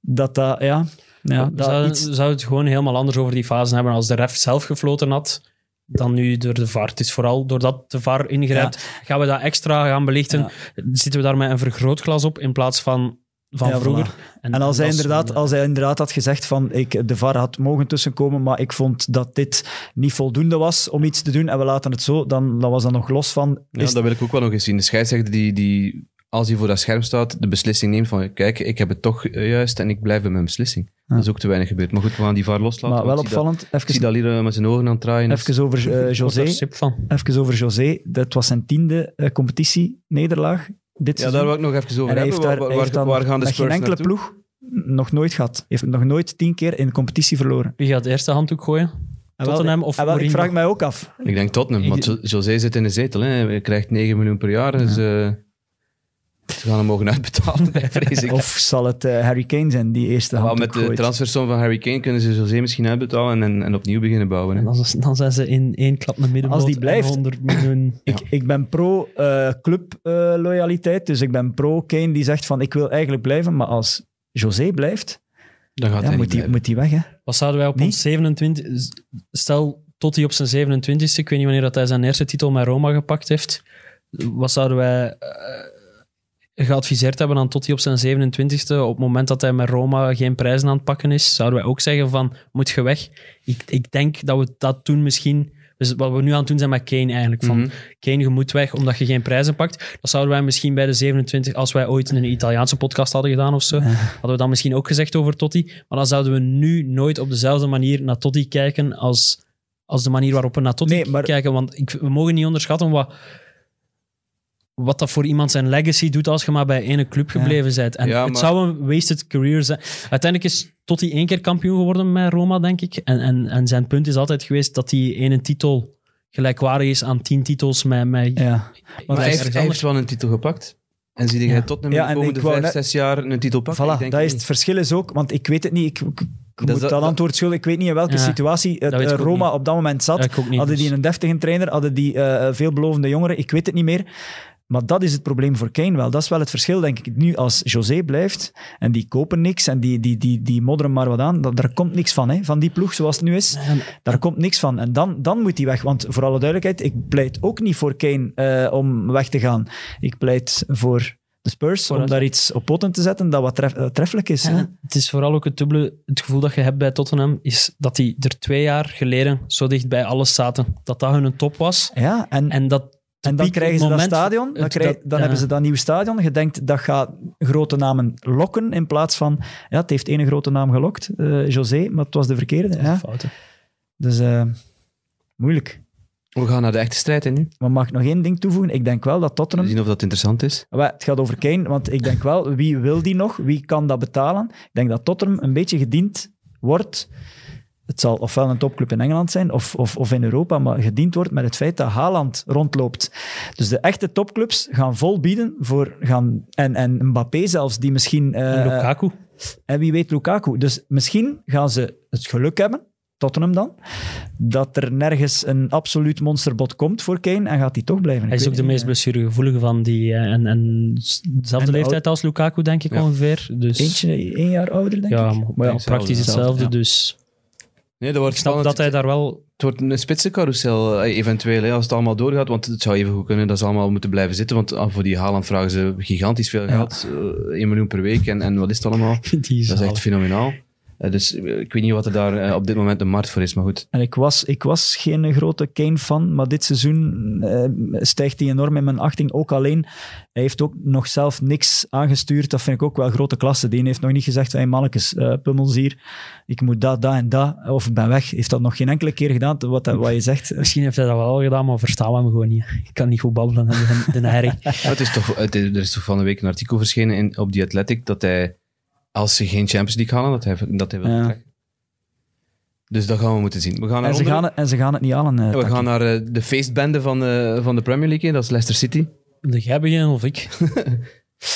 dat dat, ja... ja dat zou, iets... zou het gewoon helemaal anders over die fasen hebben als de ref zelf gefloten had dan nu door de VAR. Het is vooral doordat de VAR ingrijpt, gaan we dat extra gaan belichten. Zitten we daar met een vergrootglas op in plaats van van vroeger. En, en, als, hij inderdaad, als hij inderdaad had gezegd van ik, de VAR had mogen tussenkomen, maar ik vond dat dit niet voldoende was om iets te doen en we laten het zo, dan, dan was dat nog los van... Ja, dat wil ik ook wel nog eens zien. De scheidsrechter die, die, als hij voor dat scherm staat, de beslissing neemt van kijk, ik heb het toch eh, juist en ik blijf bij mijn beslissing. Dat is ook te weinig gebeurd. Maar goed, we gaan die VAR loslaten. Maar wel opvallend. Ik zie dat hier met zijn ogen aan het draaien. Even over uh, José. Even over José. Dat was zijn tiende uh, competitie-nederlaag dit ja, daar wil ik nog even over hebben. Waar, waar, waar, gaan de Spurs geen enkele ploeg nog nooit gehad. Heeft nog nooit tien keer in de competitie verloren. Wie gaat de eerste handdoek gooien? Tottenham of wel, Ik vraag mij ook af. Ik denk Tottenham, want José zit in de zetel. Hè. Hij krijgt 9 miljoen per jaar. Dus, uh, ze gaan hem mogen uitbetalen, vrees ik. Of zal het uh, Harry Kane zijn, die eerste hand Met de transfersom van Harry Kane kunnen ze José misschien uitbetalen en, en opnieuw beginnen bouwen. Hè. Dan, dan, zijn ze in één klap met middenmoot Als die blijft, 100 miljoen. ik, ik ben pro uh, club uh, loyaliteit, dus ik ben pro Kane die zegt van ik wil eigenlijk blijven, maar als José blijft, dan gaat ja, hij moet, die, moet hij weg. Hè? Wat zouden wij op ons 27... Stel, tot hij op zijn 27e, ik weet niet wanneer dat hij zijn eerste titel met Roma gepakt heeft, wat zouden wij geadviseerd hebben aan Totti op zijn 27e, op het moment dat hij met Roma geen prijzen aan het pakken is, zouden wij ook zeggen van, moet je weg? Ik, ik denk dat we dat toen misschien... Dus wat we nu aan het doen zijn met Kane eigenlijk. Van, mm Kane, je moet weg omdat je geen prijzen pakt. Dat zouden wij misschien bij de 27, als wij ooit een Italiaanse podcast hadden gedaan of zo, hadden we dat misschien ook gezegd over Totti. Maar dan zouden we nu nooit op dezelfde manier naar Totti kijken als, als de manier waarop we naar Totti kijken. Want ik, we mogen niet onderschatten wat wat dat voor iemand zijn legacy doet als je maar bij ene club gebleven bent. En het zou een wasted career zijn. Uiteindelijk is Totti één keer kampioen geworden met Roma, denk ik. En, en, en zijn punt is altijd geweest dat hij ene titel gelijkwaardig is aan tien titels met... met ja. Maar hij heeft, hij wel een titel gepakt. En zie jij tot ja, de komende vijf, zes jaar een titel pakken? Voilà, dat is het verschil is ook, want ik weet het niet. Ik, ik, moet dat, antwoord schulden. Ik weet niet in welke situatie het, Roma op dat moment zat. hadden die dus- een deftige trainer? Hadden die uh, veelbelovende jongeren? Ik weet het niet meer. Maar dat is het probleem voor Kane wel. Dat is wel het verschil, denk ik. Nu, als José blijft en die kopen niks en die, die, die, die modderen maar wat aan, dat, daar komt niks van, hè, van die ploeg zoals het nu is. Daar komt niks van. En dan, dan moet hij weg. Want voor alle duidelijkheid, ik pleit ook niet voor Kane uh, om weg te gaan. Ik pleit voor de Spurs om daar iets op poten te zetten dat wat tref, uh, treffelijk is. het is vooral ook het dubbele, het gevoel dat je hebt bij Tottenham, is dat die er twee jaar geleden zo dicht bij alles zaten. Dat dat hun top was. Ja, en, en dat en dan krijgen ze dat stadion, dan, krijg, dan hebben ze dat nieuwe stadion. Je denkt, dat gaat grote namen lokken, in plaats van... Ja, het heeft één grote naam gelokt, uh, José, maar het was de verkeerde. Ja. Dus uh, moeilijk. We gaan naar de echte strijd in nu. Maar mag ik nog één ding toevoegen? Ik denk wel dat Tottenham... Zien of dat interessant is. Het gaat over Kane, want ik denk wel, wie wil die nog? Wie kan dat betalen? Ik denk dat Tottenham een beetje gediend wordt het zal ofwel een topclub in Engeland zijn of, of, of in Europa, maar gediend wordt met het feit dat Haaland rondloopt. Dus de echte topclubs gaan vol bieden voor, gaan, en, en Mbappé zelfs, die misschien... Uh, Lukaku. En wie weet Lukaku. Dus misschien gaan ze het geluk hebben, Tottenham dan, dat er nergens een absoluut monsterbot komt voor Kane en gaat hij toch blijven. Hij is ook de meest blessuregevoelige van die. Eh, en, en dezelfde leeftijd als Lukaku, denk ik ongeveer. Dus... Eentje, één jaar ouder, denk ja, ik. Maar ja, praktisch hetzelfde, dus... Nee, dat wordt ik dat hij daar wel... Het wordt een spitsencarousel eh, eventueel, hè, als het allemaal doorgaat. Want het zou even goed kunnen dat ze allemaal moeten blijven zitten. Want ah, voor die Haaland vragen ze gigantisch veel geld. Ja. 1 eh, miljoen per week. En, en wat is het allemaal? Die dat is echt fenomenaal. Eh, dus eh, ik weet niet wat er daar eh, op dit moment de markt voor is, maar goed. En ik was, ik was geen grote Kane-fan, maar dit seizoen eh, stijgt hij enorm in mijn achting. Ook alleen, hij heeft ook nog zelf niks aangestuurd. Dat vind ik ook wel grote klasse. Die heeft nog niet gezegd, hey mannetjes, eh pummels hier, ik moet dat, dat en dat, of ik ben weg. Heeft dat nog geen enkele keer gedaan, wat, wat je zegt. Misschien heeft hij dat wel gedaan, maar verstaan we hem gewoon niet. Ik kan niet goed babbelen aan de, de herrie. Maar het is toch, het is- er is toch van de week een artikel verschenen in, op The Athletic dat hij, als ze geen Champions League halen, dat hij, dat hij wil Ja. vertrekken. Dus dat gaan we moeten zien. We gaan naar, En ze, onder- gaan het, en ze gaan het niet halen. eh, we gaan naar eh, de feestbende van de, van de Premier League, dat is Leicester City. Wil jij beginnen of ik?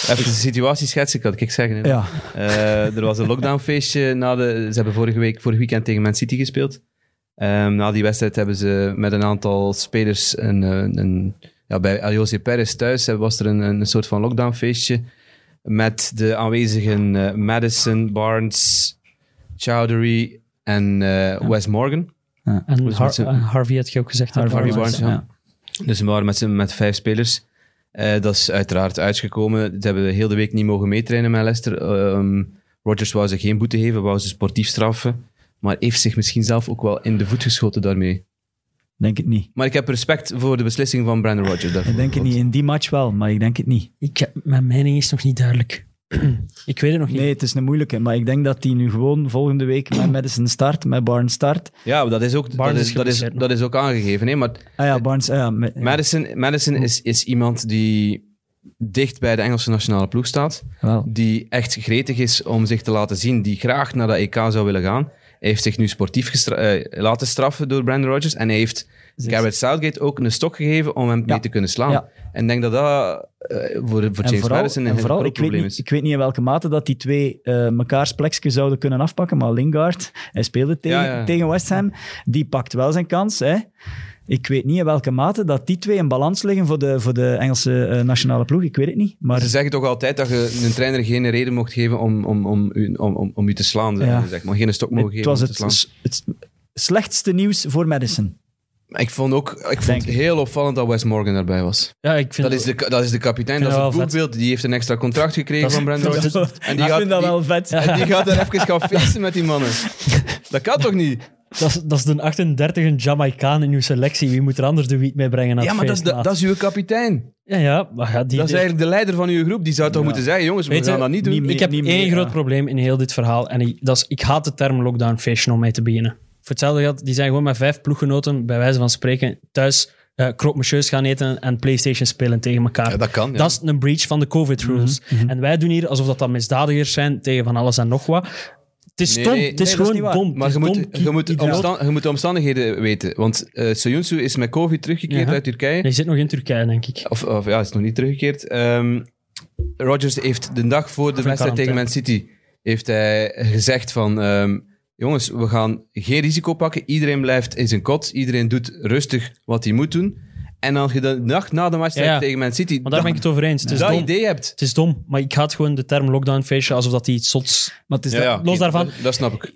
Even de situatie schetsen, kan ik zeggen. hè. Ja, Eh, er was een lockdownfeestje. Na de, ze hebben vorige week, vorig weekend tegen Man City gespeeld. Ehm, na die wedstrijd hebben ze met een aantal spelers een, eh, een, ja, bij José Perez thuis eh, was er een, een soort van lockdownfeestje met de aanwezigen eh, Madison, Barnes, Chowdhury en eh, Wes Morgan. En Dus Har- eh, Harvey had je ook gezegd. hè? Harvey Barnes. Barnes, ja. Dus we waren met, met vijf spelers. Eh, dat is uiteraard uitgekomen. Ze hebben heel de week niet mogen meetrainen met Leicester. Ehm Rodgers wou ze geen boete geven, wou ze sportief straffen. Maar heeft zich misschien zelf ook wel in de voet geschoten daarmee. Denk het niet. Maar ik heb respect voor de beslissing van Brandon Rodgers. daarvoor. Ik denk het niet. In die match wel, maar ik denk het niet. Ik, heb- mijn mening is nog niet duidelijk. ik weet het nog niet. Nee, het is een moeilijke. Maar ik denk dat hij nu gewoon volgende week met Madison start, met Barnes start. Ja, dat is ook, dat Barnes is, is dat is, dat is ook aangegeven. Hè? Maar Ah ja, Barnes. ah ja, met- ja, Madison, Madison is, is iemand die dicht bij de Engelse nationale ploeg staat. wel. die echt gretig is om zich te laten zien, die graag naar dat EK zou willen gaan. Hij heeft zich nu sportief gestra- eh, laten straffen door Brandon Rodgers en hij heeft Garrett Southgate ook een stok gegeven om hem mee te kunnen slaan. Ja. En ik denk dat dat eh, voor, voor En James vooral, Madison en een vooral groot probleem niet, is. ik weet niet in welke mate dat die twee eh mekaars plekje zouden kunnen afpakken, maar Lingard, hij speelde tegen, Ja, ja. tegen West Ham, die pakt wel zijn kans. Hè. Ik weet niet in welke mate dat die twee in balans liggen voor de, voor de Engelse eh, nationale ploeg. Ik weet het niet. Maar Ze zeggen toch altijd dat je een trainer geen reden mocht geven om, om, om, u, om, om, om u te slaan. Ja. Zeg maar. Geen stok mogen het geven was om het, te slaan. s- het slechtste nieuws voor Madison. Maar Ik vond ook ik vond het heel opvallend dat Wes Morgan daarbij was. Ja, ik vind Dat is, de, dat is de kapitein, dat is het boekbeeld. Die heeft een extra contract gekregen van Brandon. En die ik gaat, vind dat wel vet. En die gaat er even gaan feesten met die mannen. Dat kan toch niet? Dat, is, dat is de 38 Jamaicaan in uw selectie. Wie moet er anders de wiet mee brengen naar Ja, maar dat is, feest, dat, is uw kapitein. Ja, ja, maar ja, die, Dat is eigenlijk de leider van uw groep. Die zou toch Ja. moeten zeggen, jongens, we Weet je, gaan dat niet doen. niet meer- ik heb niet één meer, groot ja. probleem in heel dit verhaal. En ik, dat is, ik haat de term lockdown feestje om mee te beginnen. Voor hetzelfde geld, die zijn gewoon met vijf ploeggenoten, bij wijze van spreken, thuis eh croque-monsieurs gaan eten en Playstation spelen tegen elkaar. Ja, dat kan, ja. Dat is een breach van de COVID-rules. Mhm, En wij doen hier alsof dat, dat misdadigers zijn tegen van alles en nog wat. Het is stom. nee, het is nee, is gewoon waar. dom. Maar je is moet, dom. je, moet Idioot. omstan- je moet de omstandigheden weten. Want eh Soyuncu is met COVID teruggekeerd Ja. uit Turkije. Je zit nog in Turkije, denk ik. Of, of ja, is nog niet teruggekeerd. Ehm Rodgers heeft de dag voor de wedstrijd tegen Man. City heeft hij gezegd van... ehm, jongens, we gaan geen risico pakken. Iedereen blijft in zijn kot. Iedereen doet rustig wat hij moet doen. En als je de dag na de wedstrijd Ja, ja. tegen Man City... Maar daar ben ik het over eens. Het is dat dom. idee hebt... Het is dom, maar ik haat gewoon de term lockdown feestje alsof dat die iets zots... Maar het is Ja, dat- ja, los daarvan- Dat, dat snap ik.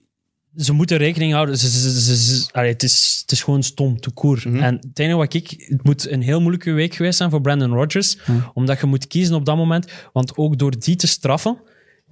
Ze moeten rekening houden. Ze, ze, ze- ze- allee, het, is, het is gewoon stom, te koer. Mhm. En het enige wat ik... Het moet een heel moeilijke week geweest zijn voor Brandon Rodgers. Omdat je moet kiezen op dat moment. Want ook door die te straffen...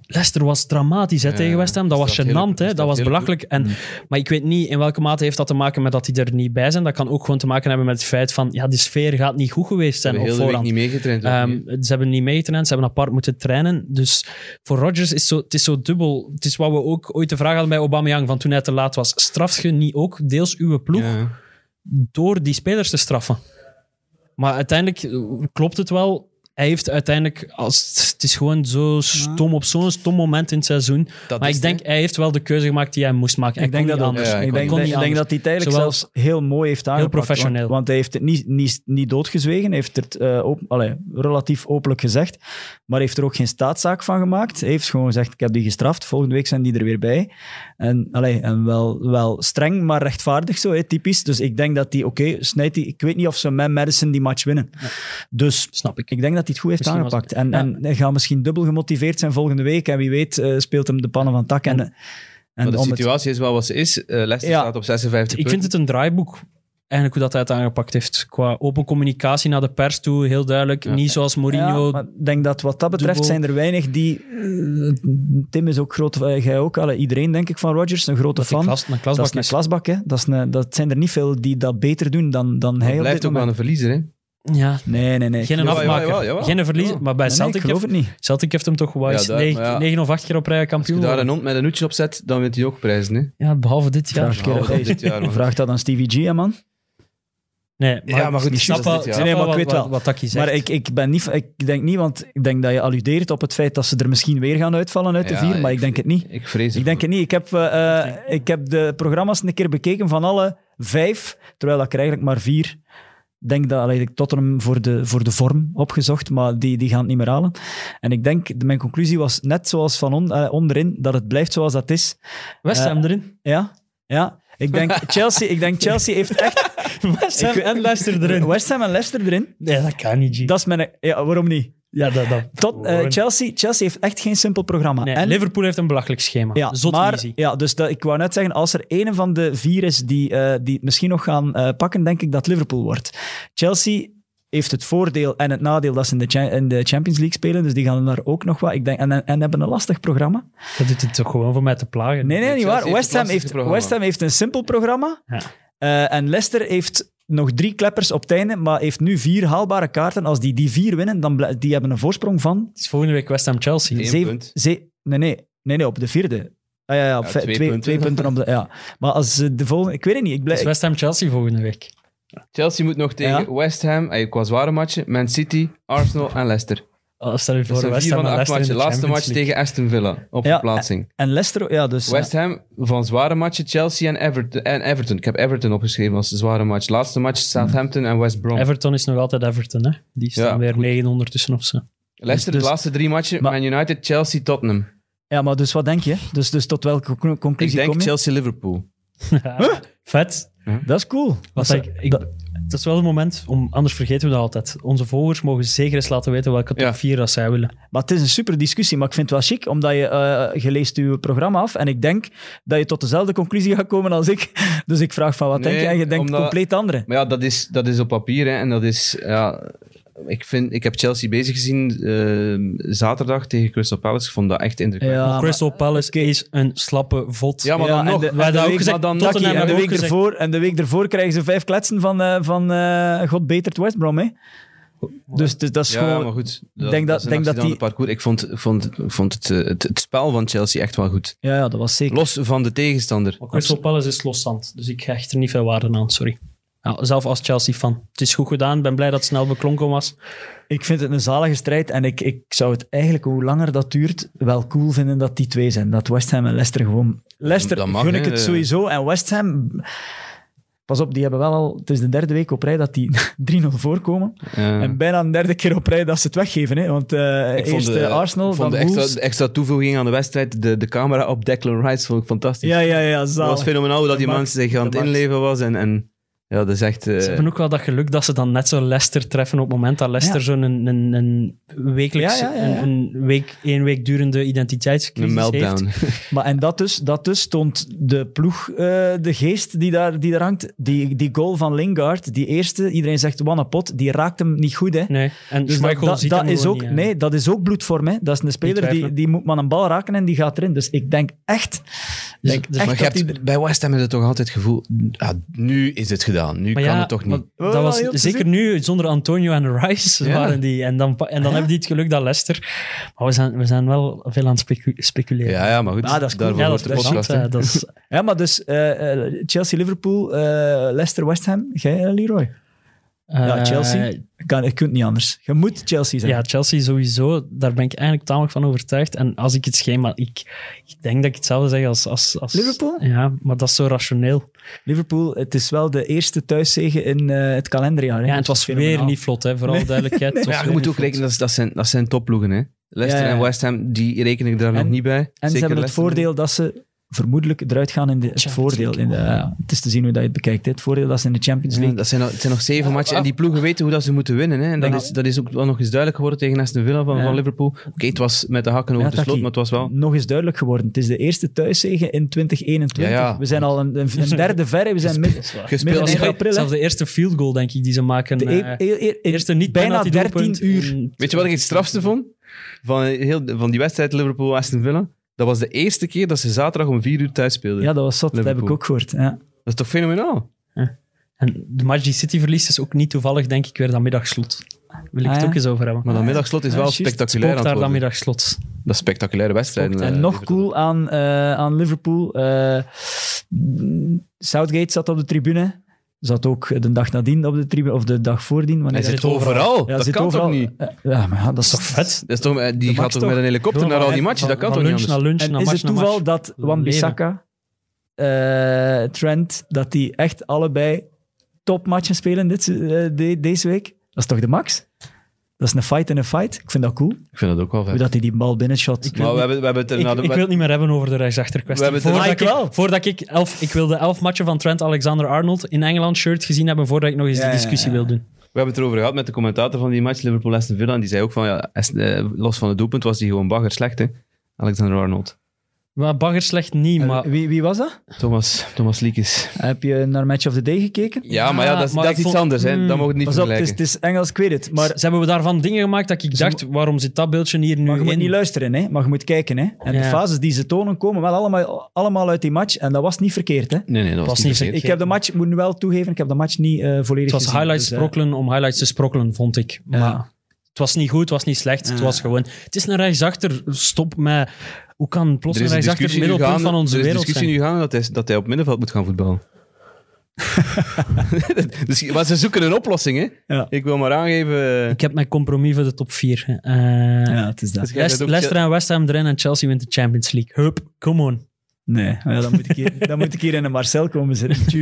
Leicester was dramatisch hè, tegen West Ham. Dat was gênant, hè. dat was belachelijk. En, Maar ik weet niet in welke mate heeft dat te maken met dat die er niet bij zijn. Dat kan ook gewoon te maken hebben met het feit van... Ja, de sfeer gaat niet goed geweest zijn op voorhand. niet meegetraind. Ehm, ze hebben niet meegetraind, ze hebben apart moeten trainen. Dus voor Rodgers is zo, het is zo dubbel. Het is wat we ook ooit de vraag hadden bij Aubameyang van toen hij te laat was. Straf je niet ook deels uw ploeg Ja. door die spelers te straffen? Maar uiteindelijk klopt het wel. Hij heeft uiteindelijk, als, het is gewoon zo stom op zo'n stom moment in het seizoen. Dat maar is ik het, denk, hij heeft wel de keuze gemaakt die hij moest maken. Ik denk dat anders. Ja, ik denk, dat- niet ik denk anders. dat hij het eigenlijk Zowel- zelfs heel mooi heeft aangepakt. professioneel. Want, want hij heeft het niet, niet, niet doodgezwegen. Hij heeft het eh, op, allee, relatief openlijk gezegd. Maar heeft er ook geen staatszaak van gemaakt. Hij heeft gewoon gezegd, ik heb die gestraft. Volgende week zijn die er weer bij. En, allee, en wel, wel streng, maar rechtvaardig zo, hè, typisch. Dus ik denk dat hij, oké, snijdt hij... Ik weet niet of ze met Madison die match winnen. Dus Snap ik. ik denk dat hij het goed heeft Misschien aangepakt. En, Ja. en hij gaat misschien dubbel gemotiveerd zijn volgende week. En wie weet eh, speelt hem de pannen van tak. En, en Maar de het- situatie is wel wat ze is. Eh Leicester Ja. staat op 56 Ik vind het een draaiboek. eigenlijk hoe dat hij het aangepakt heeft. Qua open communicatie naar de pers toe, heel duidelijk. Niet zoals Mourinho. Ja, maar ik denk dat wat dat betreft Dubbel. zijn er weinig die... eh, Tim is ook groot, eh, jij ook, alle, iedereen denk ik van Rodgers, een grote dat fan. klas, een dat klasbak is een is. klasbak, hè. Dat, is een, dat zijn er niet veel die dat beter doen dan, dan hij Hij op blijft dit ook wel een verliezer, hè? Ja, Nee, nee, nee. geen een geloof- jawel, afmaker. jawel, jawel. Geen een verliezer. Maar bij Nee, Celtic, geloof heeft, het niet. Celtic heeft hem toch Ja, maar ja. negen of acht keer op rij Als je kampioen daar een hond met een hoedje op zet, dan wint hij ook prijzen, hè? Ja, behalve dit jaar. Vraag, Behalve dit jaar, man. Vraag dat aan Stevie G, hè, man. Nee, maar, Ja, maar goed, ik snap wel, Nee, maar wel ik weet wat, wel. wat Taki zegt. Maar ik, ik, ben niet, ik denk niet, want ik denk dat je alludeert op het feit dat ze er misschien weer gaan uitvallen uit de Ja, vier, maar ik ik denk het niet. Ik vrees Ik denk het niet. Ik heb, eh, eh, ik heb de programma's een keer bekeken van alle vijf, terwijl ik er eigenlijk maar vier denk dat allee, ik Tottenham voor de, voor de vorm opgezocht, maar die, die gaan het niet meer halen. En ik denk, de- mijn conclusie was net zoals van on- eh, onderin, dat het blijft zoals dat is. West Ham Eh, erin. Ja, ja. Ik denk Chelsea, ik denk Chelsea heeft echt... West Ham Ik- en Leicester erin. West Ham en Leicester erin. Nee, dat kan niet, G. Dat is mijn... Ja, waarom niet? Ja, dat, dat. Tot, eh. Chelsea, Chelsea heeft echt geen simpel programma. Nee, en, Liverpool heeft een belachelijk schema. ja, Zot maar, easy. ja, dus dat, ik wou net zeggen, als er een van de vier is die, eh, die het misschien nog gaan eh, pakken, denk ik dat Liverpool wordt. Chelsea heeft het voordeel en het nadeel dat ze in de, in de Champions League spelen, dus die gaan daar ook nog wat. Ik denk, en, en hebben een lastig programma. Dat doet het toch gewoon voor mij te plagen. Nee, nee, niet Chelsea waar. West Ham, heeft. West Ham heeft een simpel programma. Ja. Eh, en Leicester heeft nog drie kleppers op het einde, maar heeft nu vier haalbare kaarten. Als die die vier winnen, dan die hebben een voorsprong van Het is volgende week West Ham Chelsea. Eén zeven, punt. ze- nee, nee, nee, nee, op de vierde. Ah, ja, ja, op Ja, twee twee, punten. twee punten op de. Ja. Maar als ze de volgende. Ik weet het niet. Ik Het blijf, is West Ham Chelsea volgende week. Chelsea moet nog tegen Ja. West Ham, eh, qua zware matchen, Man City, Arsenal en Leicester. Oh, stel je Dat voor zijn West vier Ham en matchen. Laatste match tegen Aston Villa op Ja, verplaatsing. En Leicester, ja, dus. West Ham van zware matchen, Chelsea en Everton, en Everton. Ik heb Everton opgeschreven als de zware match. Laatste match Southampton en West Brom. Everton is nog altijd Everton, hè? Die staan Ja, weer goed. 9 ondertussen of zo. Leicester, dus- de laatste drie matchen, Maar- Man United, Chelsea, Tottenham. ja, maar dus wat denk je? Dus, dus tot welke con- Ik conclusie denk kom je? Chelsea-Liverpool. Vet. Dat is cool. Wat Dat ik, ik, dat is wel het moment, om, anders vergeten we dat altijd. Onze volgers mogen zeker eens laten weten welke top Ja. 4 dat zij willen. Maar het is een super discussie, maar ik vind het wel chic, omdat je, eh, je leest je programma af en ik denk dat je tot dezelfde conclusie gaat komen als ik. Dus ik vraag van wat denk je? En je denkt omdat- compleet andere. Maar ja, dat is, dat is op papier. Hè, en dat is... Ja, ik, vind, ik heb Chelsea bezig gezien eh, zaterdag tegen Crystal Palace. Ik vond dat echt indrukwekkend. Ja, Crystal Palace is een slappe vod. Ja, maar Ja, dan en nog. de- wij hadden de ook week- gezegd, dan en, de week ervoor, en de week ervoor krijgen ze vijf kletsen van, eh, van eh, God Betert West Brom. Hè? Dus, dus dat is Ja, gewoon... maar goed. Dat, denk dat- denk dat die- parcours. Ik vond, ik vond, ik vond het, eh, het, het spel van Chelsea echt wel goed. Ja, ja, dat was zeker. Los van de tegenstander. Maar Crystal Palace is loszand, dus ik hecht er niet veel waarde aan, sorry. Ja, zelf als Chelsea-fan. Het is goed gedaan, ik ben blij dat het snel beklonken was. Ik vind het een zalige strijd en ik, ik zou het eigenlijk, hoe langer dat duurt, wel cool vinden dat die twee zijn. Dat West Ham en Leicester gewoon... Leicester Dat mag, gun ik het sowieso. En West Ham... Pas op, die hebben wel al... Het is de derde week op rij dat die 3-0 voorkomen. En bijna een derde keer op rij dat ze het weggeven. Hè? Want eh, ik vond eerst de, eh, Arsenal, ik vond dan de extra, de extra toevoeging aan de wedstrijd, de, de camera op Declan Rice, vond ik fantastisch. Ja, ja, ja, dat was zalig. fenomenaal hoe dat die man zich aan het inleven was. En, en ja, dat is echt... eh, Ze hebben ook wel dat geluk dat ze dan net zo Leicester treffen op het moment dat Leicester Ja. zo'n een, een, een wekelijks, Ja, ja, ja, ja. Een, een week, één week durende een identiteitscrisis meltdown. heeft. Maar en dat dus, dat dus toont de ploeg, eh, de geest die daar, die daar hangt. Die, die goal van Lingard, die eerste, iedereen zegt one pot, die raakt hem niet goed. Hè? Nee, en Dus dat, Schmeichel dat, ziet dat hem is ook, niet, nee, dat is ook bloedvorm. Hè? Dat is een speler die, die moet maar een bal raken en die gaat erin. Dus ik denk echt, Dus- denk dus- echt Maar je dat hebt, die bij West Ham heb je toch altijd het gevoel, ah, nu is het gedaan. Nu Maar kan ja, het toch niet. dat was zeker nu, zonder Antonio en Rice Ja. waren die. En dan, en dan Ja. hebben die het geluk dat Leicester... Maar we zijn, we zijn wel veel aan het specu- speculeren. Ja, ja, maar goed. Ah, dat is cool. Daarvoor Ja, wordt dat de is podcast. dat is, Ja, maar dus eh, eh, Chelsea, Liverpool, eh, Leicester, West Ham. Jij, Leroy? Ja, eh, Chelsea. Ik kan, ik kunt niet anders. Je moet Chelsea zijn. Ja, Chelsea sowieso. Daar ben ik eigenlijk tamelijk van overtuigd. En als ik het schema... Ik, ik denk dat ik hetzelfde zeg als, als, als... Liverpool? Ja, maar dat is zo rationeel. Liverpool, het is wel de eerste thuiszege in eh, het kalenderjaar. hè. Ja, en het was weer niet vlot, hè, vooral duidelijkheid. Ja, je moet ook vlot. rekenen, dat, dat, zijn, dat zijn topploegen. Hè. Leicester Ja, ja. en West Ham, die reken ik daar nog niet bij. En ze hebben het Leicester. voordeel dat ze vermoedelijk eruit gaan in de, het voordeel. In de, ja, het is te zien hoe dat je het bekijkt. hè. Het voordeel dat ze in de Champions Ja, League... dat zijn, nog- het zijn nog zeven matchen en die ploegen weten hoe dat ze moeten winnen. Hè. En dat, is, dat is ook wel nog eens duidelijk geworden tegen Aston Villa van, Ja. van Liverpool. Oké, het was met de hakken over Ja, de slot, maar het was wel... Nog eens duidelijk geworden. Het is de eerste thuiszege in 2021. Ja, ja. We zijn al een, een, een derde verre. We zijn mid, Gespeeld. eind april. Zelfs de eerste field goal, denk ik, die ze maken. De eh, e- e- e- in eerste niet bijna penalty 13 doelpunt uur. in- Weet je wat ik het strafste vond? Van, heel, van die wedstrijd Liverpool-Aston Villa? Dat was de eerste keer dat ze zaterdag om vier uur thuis speelden. Ja, dat was zot. Dat heb ik ook gehoord. Ja. Dat is toch fenomenaal? En de match die City verliest is ook niet toevallig, denk ik, weer dat middagslot. Wil ik Ah, het ja. ook eens over hebben. Maar dat middagslot is Ja, wel spectaculair daar het dat middagslot. Dat is spectaculaire wedstrijden. En eh, nog Liverpool. cool aan, eh, aan Liverpool. eh, Southgate zat op de tribune. Zat ook de dag nadien op de tribune, of de dag voordien. wanneer Hij zit zit overal. Ja, dat zit kan overal. toch niet? Eh, Ja, maar ja, dat is toch Vet. Dat is toch, eh, die Dat gaat toch met een helikopter naar al die matchen? Dat kan van toch niet naar lunch, En naar is match het naar toeval match. dat Wan-Bissaka, eh, Trent, dat die echt allebei topmatchen spelen dit, de- deze week? Dat is toch de max? Dat is een fight in een fight. Ik vind dat cool. Ik vind dat ook wel Hoe vet. dat hij die bal binnenshot. Maar we hebben, we hebben het er Ik, de... ik wil het niet meer hebben over de rechtsachter kwestie. We hebben het er- Voordat, Ah, ik ik, wel. voordat ik elf, ik wil de elf matchen van Trent Alexander-Arnold in Engeland shirt gezien hebben, voordat ik nog eens Ja, die discussie ja. wil doen. We hebben het erover gehad met de commentator van die match, Liverpool-Aston Villa. En die zei ook van, ja, eh, los van het doelpunt was hij gewoon bagger slecht, hè. Alexander-Arnold. Maar bagger slecht niet, maar... wie, wie was dat? Thomas, Thomas Liekes. Heb je naar Match of the Day gekeken? Ja, maar ja, dat is, maar dat is iets vond- anders, hè. Hmm. Dat mogen we niet Pas op, het is, het is Engels, ik weet het. Maar, Ze hebben we daarvan dingen gemaakt dat ik dacht, waarom zit dat beeldje hier nu maar je moet in? niet luisteren, hè? maar je moet kijken. Hè? En de fases die ze tonen komen wel allemaal, allemaal uit die match. En dat was niet verkeerd. Hè? Nee, nee, dat was, Was niet verkeerd. Ik heb de match, ik moet nu wel toegeven, ik heb de match niet eh, volledig Het was gezien. highlights Dus, eh, sprokkelen om highlights te sprokkelen, vond ik. Maar Ja. het was niet goed, het was niet slecht. Het was gewoon... Het is een rechtsachter. Stop met... Hoe kan plots Er een is rechtsachter het discussie nu middelpunt van onze er is een wereld discussie zijn? nu gaande dat hij, dat hij op middenveld moet gaan voetballen. dus, maar ze zoeken een oplossing, hè. Ja. Ik wil maar aangeven... Ik heb mijn compromis voor de top 4. ja, het is dat. Dus Leicester, bent ook- Leicester en West Ham erin en Chelsea wint de Champions League. Hup, come on. Nee, ja, dan, moet ik hier, dan moet ik hier in een Marcel komen zitten.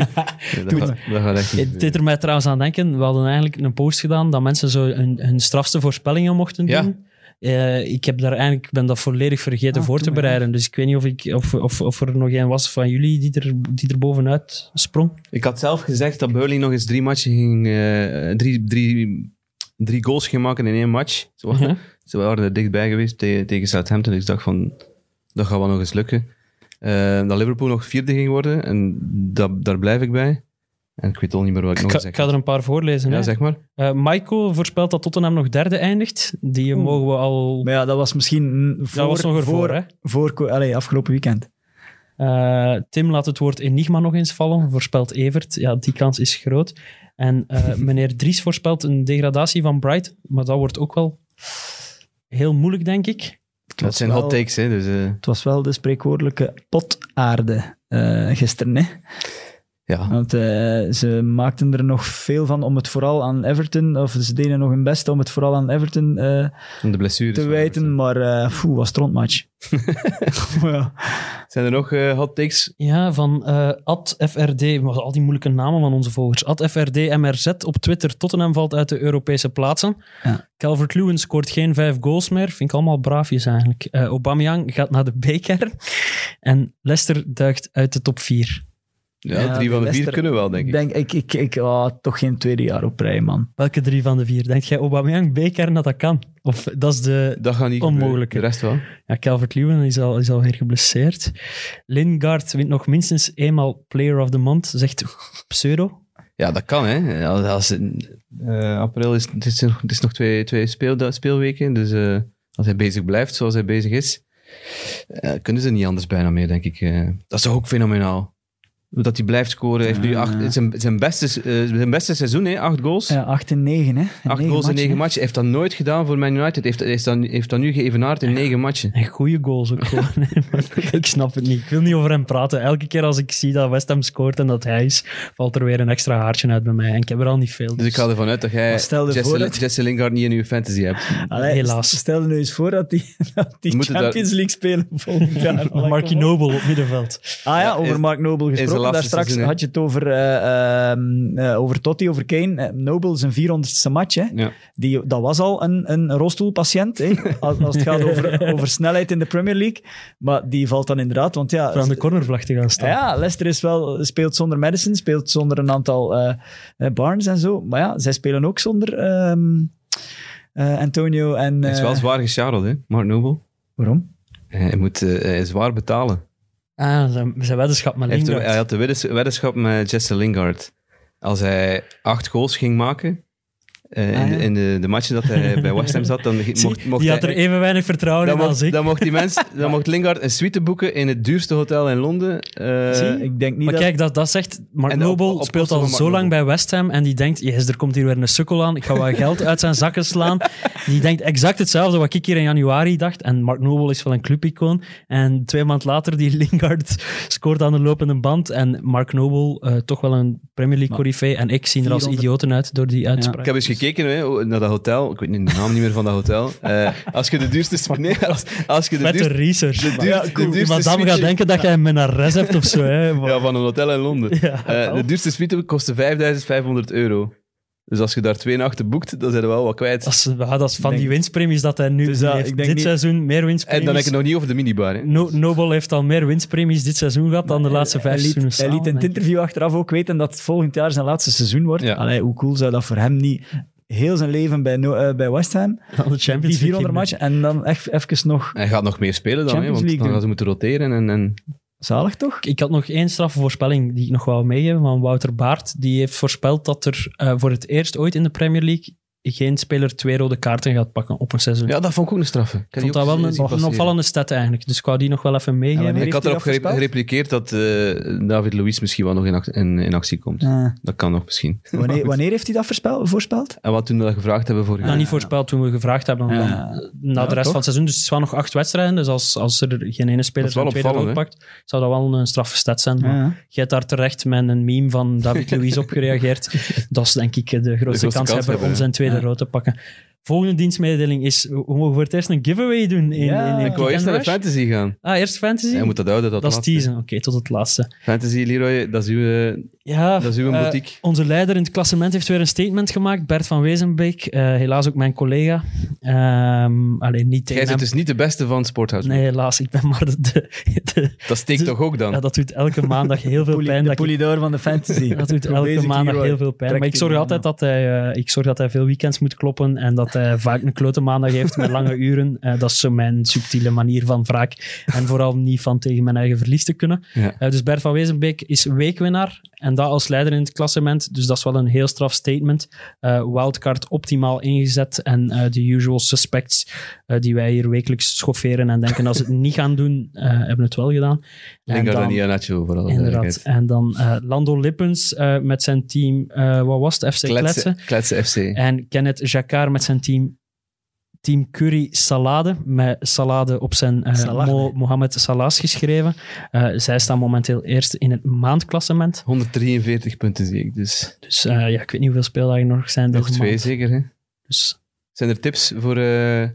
Nee, dat, gaat, dat gaat echt niet. Het deed er mij trouwens aan denken. We hadden eigenlijk een post gedaan dat mensen zo hun, hun strafste voorspellingen mochten Ja. doen. Eh, ik heb daar eigenlijk, ben dat volledig vergeten Ah, voor te maar, bereiden. Dus ik weet niet of, ik, of, of, of er nog een was van jullie die er, die er bovenuit sprong. Ik had zelf gezegd dat Burnley nog eens drie matchen ging... eh, drie, drie, drie goals ging maken in één match. Ja. Ze waren er dichtbij geweest tegen, tegen Southampton. Dus ik dacht van, dat gaat wel nog eens lukken. Eh, dat Liverpool nog vierde ging worden. En dat, daar blijf ik bij. En ik weet al niet meer wat ik Ik nog ga, zeg. ik ga er een paar voorlezen. Ja, hè. zeg maar. Eh, Michael voorspelt dat Tottenham nog derde eindigt. Die Oeh. mogen we al... Maar ja, dat was misschien voor, dat was nog ervoor, voor, hè? voor, allee, afgelopen weekend. Eh, Tim laat het woord enigma nog eens vallen, voorspelt Evert. Ja, die kans is groot. En eh, meneer Dries voorspelt een degradatie van Bright, maar dat wordt ook wel heel moeilijk, denk ik. Dat zijn wel- hot takes, hè. Dus, Het was wel de spreekwoordelijke potaarde eh gisteren. Hè? Ja. Want eh, ze maakten er nog veel van om het vooral aan Everton, of ze deden nog hun best om het vooral aan Everton eh, De blessures. te wijten, maar eh poeh, was strontmatch. ja. Zijn er nog eh, hot takes? Ja, van eh Ad FRD, al die moeilijke namen van onze volgers. Ad FRD MRZ op Twitter. Tottenham valt uit de Europese plaatsen. Ja. Calvert-Lewin scoort geen vijf goals meer. Vind ik allemaal braafjes eigenlijk. Eh Aubameyang gaat naar de beker. En Leicester duikt uit de top 4. Ja, Ja, drie van de vier kunnen wel, denk ik. Denk, ik, ik, ik ah, toch geen tweede jaar op rij, man. Welke drie van de vier? Denk jij Aubameyang, beker, dat dat kan? Of dat is de... Dat gaat niet Onmogelijk, gebeuren. De rest wel. Ja, Calvert-Lewin is, al, is alweer geblesseerd. Lingard wint nog minstens eenmaal Player of the Month, zegt Pseudo. Ja, dat kan, hè. Als, als, eh, april is, het is, nog- het is nog twee, twee speel, speelweken, dus eh, als hij bezig blijft zoals hij bezig is, eh, kunnen ze niet anders bijna meer, denk ik. eh. dat is toch ook fenomenaal. Dat hij blijft scoren. Hij heeft nu acht, het is zijn, zijn, beste, eh, zijn beste seizoen, hè? acht goals. Ja, 8 en 9, hè. In Acht negen goals in negen matchen. Hij heeft dat nooit gedaan voor Man United. Heeft, heeft, dat, heeft dat nu geëvenaard in negen matchen. En goede goals ook gewoon. Ik snap het niet. Ik wil niet over hem praten. Elke keer als ik zie dat West Ham scoort en dat hij is, valt er weer een extra haartje uit bij mij. En ik heb er al niet veel. Dus ik ga ervan uit dat jij Maar stel je Jesse, voor dat- Jesse Lingard niet in je fantasy hebt. Allee, Helaas. Stel je nu eens voor dat die, dat die Moeten Champions League spelen volgend jaar. Marky op. Noble op middenveld. Ah ja, Ja, over Mark Noble gesproken. Gesproken. Daar straks seizoen, had je het over, eh, ehm, eh, over Totti, over Kane. Eh, Noble zijn 400ste match. Hè. Ja. Die, dat was al een, een rolstoelpatiënt. Hè, als, als het gaat over, over snelheid in de Premier League. Maar die valt dan inderdaad. Want ja, Voor aan de cornervlag te gaan staan. ja, Leicester is wel, speelt zonder Madison, speelt zonder een aantal eh, eh, Barnes en zo. Maar ja, zij spelen ook zonder ehm, eh, Antonio en... Hij is wel eh, zwaar gesjarreld, hè, Mark Noble. Waarom? Hij moet eh, zwaar betalen. Ah, zijn, zijn weddenschap met Hij, heeft had de weddens- weddenschap met Jesse Lingard. Als hij acht goals ging maken eh, in, Ah, ja. de, in de, de matchen dat hij bij West Ham zat, dan mocht, mocht die hij... had er even weinig vertrouwen dan in als ik. dan, mocht die mens, dan mocht Lingard een suite boeken in het duurste hotel in Londen. eh, Zie, ik denk niet Maar dat... kijk, dat, dat zegt... Mark op- Noble op speelt al zo lang bij West Ham en die denkt, yes, er komt hier weer een sukkel aan, ik ga wat geld uit zijn zakken slaan. Die denkt exact hetzelfde wat ik hier in januari dacht. En Mark Noble is wel een clubicoon. En twee maanden later, die Lingard scoort aan de lopende band. En Mark Noble, eh, toch wel een Premier League corifee. En ik zie er als 400 idioten uit door die uitspraak. Ik heb eens gekeken hè, naar dat hotel. Ik weet niet de naam niet meer van dat hotel. Eh, als je de duurste... Nee, als, als je de Vette duurste... research. de duurste- de duurste madame gaat denken dat jij een menares hebt of zo. Hè. Ja, van een hotel in Londen. Ja, Eh, de duurste suite kostte 5500 euro. Dus als je daar twee nachten boekt, dan zijn we wel wat kwijt. Dat is, ja, dat is van denk- die winstpremies dat hij nu Dus dat- heeft. ik denk dit niet- seizoen meer winstpremies. En dan heb ik het nog niet over de minibar. Hè. No- Noble heeft al meer winstpremies dit seizoen gehad dan de laatste vijf hij liet, seizoenen hij liet in het interview achteraf ook weten dat het volgend jaar zijn laatste seizoen wordt. Ja. Allee, hoe cool zou dat voor hem niet... Heel zijn leven bij, no- eh, bij West Ham. De Die Champions 400 League. matchen en dan echt even nog... Hij gaat nog meer spelen dan, hè, Champions want dan gaan ze moeten roteren. En, en... Zalig toch? Ik had nog één straffe voorspelling die ik nog wou meegeven van Wouter Baart. Die heeft voorspeld dat er eh, voor het eerst ooit in de Premier League geen speler twee rode kaarten gaat pakken op een seizoen. Ja, dat vond ik ook een straffe. Ik, vond dat wel een, een opvallende stat eigenlijk. Dus ik wou die nog wel even meegeven. Ik had erop dat gere- voorspeld? gereplikeerd dat eh, David Luiz misschien wel nog in, in, in actie komt. Eh, Dat kan nog misschien. wanneer, wanneer heeft hij dat voorspel, voorspeld? En wat toen we dat gevraagd hebben voor Nou, niet voorspeld toen we gevraagd hebben. Ja. Dan, na Ja, de rest toch? van het seizoen. Dus het is wel nog acht wedstrijden. Dus als, als er geen ene speler zijn tweede opvallend, pakt, zou dat wel een straffe stat zijn. Maar Ja. jij hebt daar terecht met een meme van David Luiz op gereageerd. Dat is denk ik de grootste, grootste kans, kans hebben om ja. zijn tweede Ja. rood te pakken. Volgende dienstmededeling is, we mogen voor het eerst een giveaway doen in, Ja. in, in Ik wou eerst naar de fantasy gaan. Ah, eerst fantasy? Hij moet dat houden, dat, dat is teasen. Oké, tot het laatste. Fantasy, Leroy, dat is uw, eh, Ja, dat is uw eh, boutique. Onze leider in het klassement heeft weer een statement gemaakt. Bert van Wezenbeek, eh, helaas ook mijn collega. Ehm alleen niet tegen Jij bent dus niet de beste van het Sporthouse. Nee, helaas. Ik ben maar de... de, de- Dat steekt de- toch ook dan? ja, dat doet elke maandag heel veel pijn. de polidor van de fantasy. dat doet elke maandag heel veel pijn. Maar ik zorg altijd dat hij, eh, ik zorg dat hij veel weekends moet kloppen en dat hij vaak een klote maandag heeft met lange uren. Eh, dat is zo mijn subtiele manier van wraak. En vooral niet van tegen mijn eigen verlies te kunnen. Ja. Eh, dus Bert van Wezenbeek is weekwinnaar en dat als leider in het klassement. Dus dat is wel een heel straf statement. Eh, wildcard optimaal ingezet en eh, de usual suspects eh, die wij hier wekelijks schofferen en denken als ze het niet gaan doen, hebben het wel gedaan. En Lingard en Ianacho, voor alle Inderdaad. En dan Lando Lippens met zijn team, wat was het? FC. Kletsen, Kletsen FC. En Kenneth Jacquard met zijn team Team Curry Salade, met salade op zijn eh, Salah. Mo- Mohamed Salahs geschreven. Eh, zij staan momenteel eerst in het maandklassement. 143 punten zie ik, dus Dus eh, ja, ik weet niet hoeveel speeldagen er nog zijn nog twee maand. zeker. Hè? Dus Zijn er tips voor eh,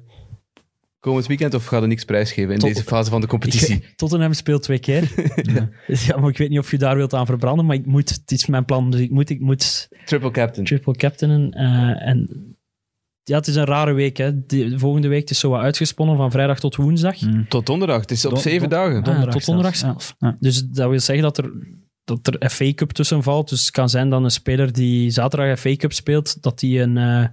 komend weekend of gaat er niks prijsgeven in Tot- deze fase van de competitie? ik, Tottenham speelt twee keer. ja. maar ik weet niet of je daar wilt aan verbranden, maar ik moet, het is mijn plan, dus ik moet, ik moet Triple captain. triple captainen. eh, en ja, het is een rare week. Hè. De volgende week is zo wat uitgesponnen van vrijdag tot woensdag. Mm. Tot donderdag. Het is op Don- zeven don- dagen. Ah, tot donderdag zelfs. zelf. Ja. Dus dat wil zeggen dat er, dat er FA Cup tussen valt. Dus het kan zijn dat een speler die zaterdag FA Cup speelt, dat die een, eh,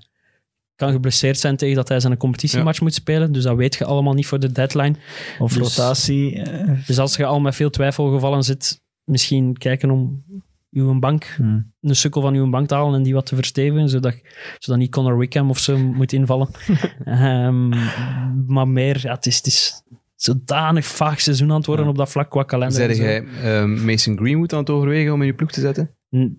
kan geblesseerd zijn tegen dat hij zijn competitiematch moet spelen. Dus dat weet je allemaal niet voor de deadline. Of Dus- rotatie. eh, Dus als je al met veel twijfelgevallen zit, misschien kijken om uw bank, hmm. een sukkel van uw bank te halen en die wat te verstevigen, zodat, zodat niet Conor Wickham of zo moet invallen. Ehm, maar meer, ja, het is, het is zodanig vaag seizoen aan het worden op dat vlak qua kalender. en Zeg jij ehm, Mason Greenwood aan het overwegen om in je ploeg te zetten? N-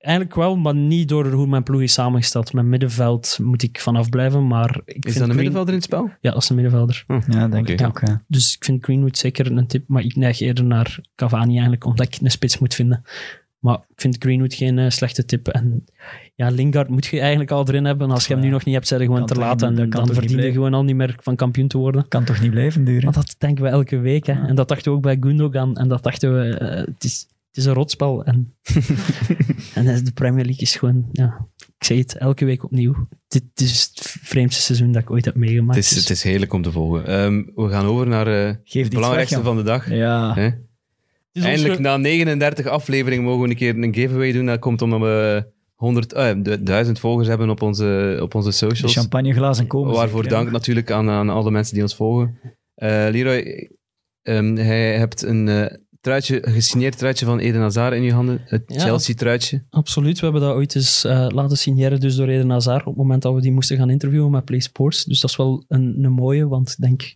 Eigenlijk wel, maar niet door hoe mijn ploeg is samengesteld. Mijn middenveld moet ik vanaf blijven, maar ik Is vind dat een Green- middenvelder in het spel? Ja, dat is een middenvelder. Ja, denk ik ook. ja. Dus ik vind Greenwood zeker een tip, maar ik neig eerder naar Cavani eigenlijk, omdat ik een spits moet vinden. Maar ik vind Greenwood geen eh, slechte tip. En ja, Lingard moet je eigenlijk al erin hebben. Als je hem nu nog niet hebt, zijn gewoon Kan te laat. En dan verdien je gewoon al niet meer van kampioen te worden. Kan toch niet blijven duren? Want dat denken we elke week. Hè? En dat dachten we ook bij Gundogan. En dat dachten we... eh, het, is, het is een rotspel. En, en de Premier League is gewoon, ja, ik zeg het elke week opnieuw. Dit, is het vreemdste seizoen dat ik ooit heb meegemaakt. Het is, het is heerlijk om te volgen. Um, we gaan over naar uh, het belangrijkste van de dag. Ja. Eindelijk, na 39 afleveringen, mogen we een keer een giveaway doen. Dat komt omdat we 100, uh, 1000 volgers hebben op onze, op onze socials. De champagneglazen komen. Waarvoor zeker, dank natuurlijk aan, aan alle mensen die ons volgen. Uh, Leroy, um, hij hebt een uh, truitje, gesigneerd truitje van Eden Hazard in je handen. Het ja, Chelsea-truitje. Absoluut. We hebben dat ooit eens uh, laten signeren dus door Eden Hazard op het moment dat we die moesten gaan interviewen met Play Sports. Dus dat is wel een, een mooie, want ik denk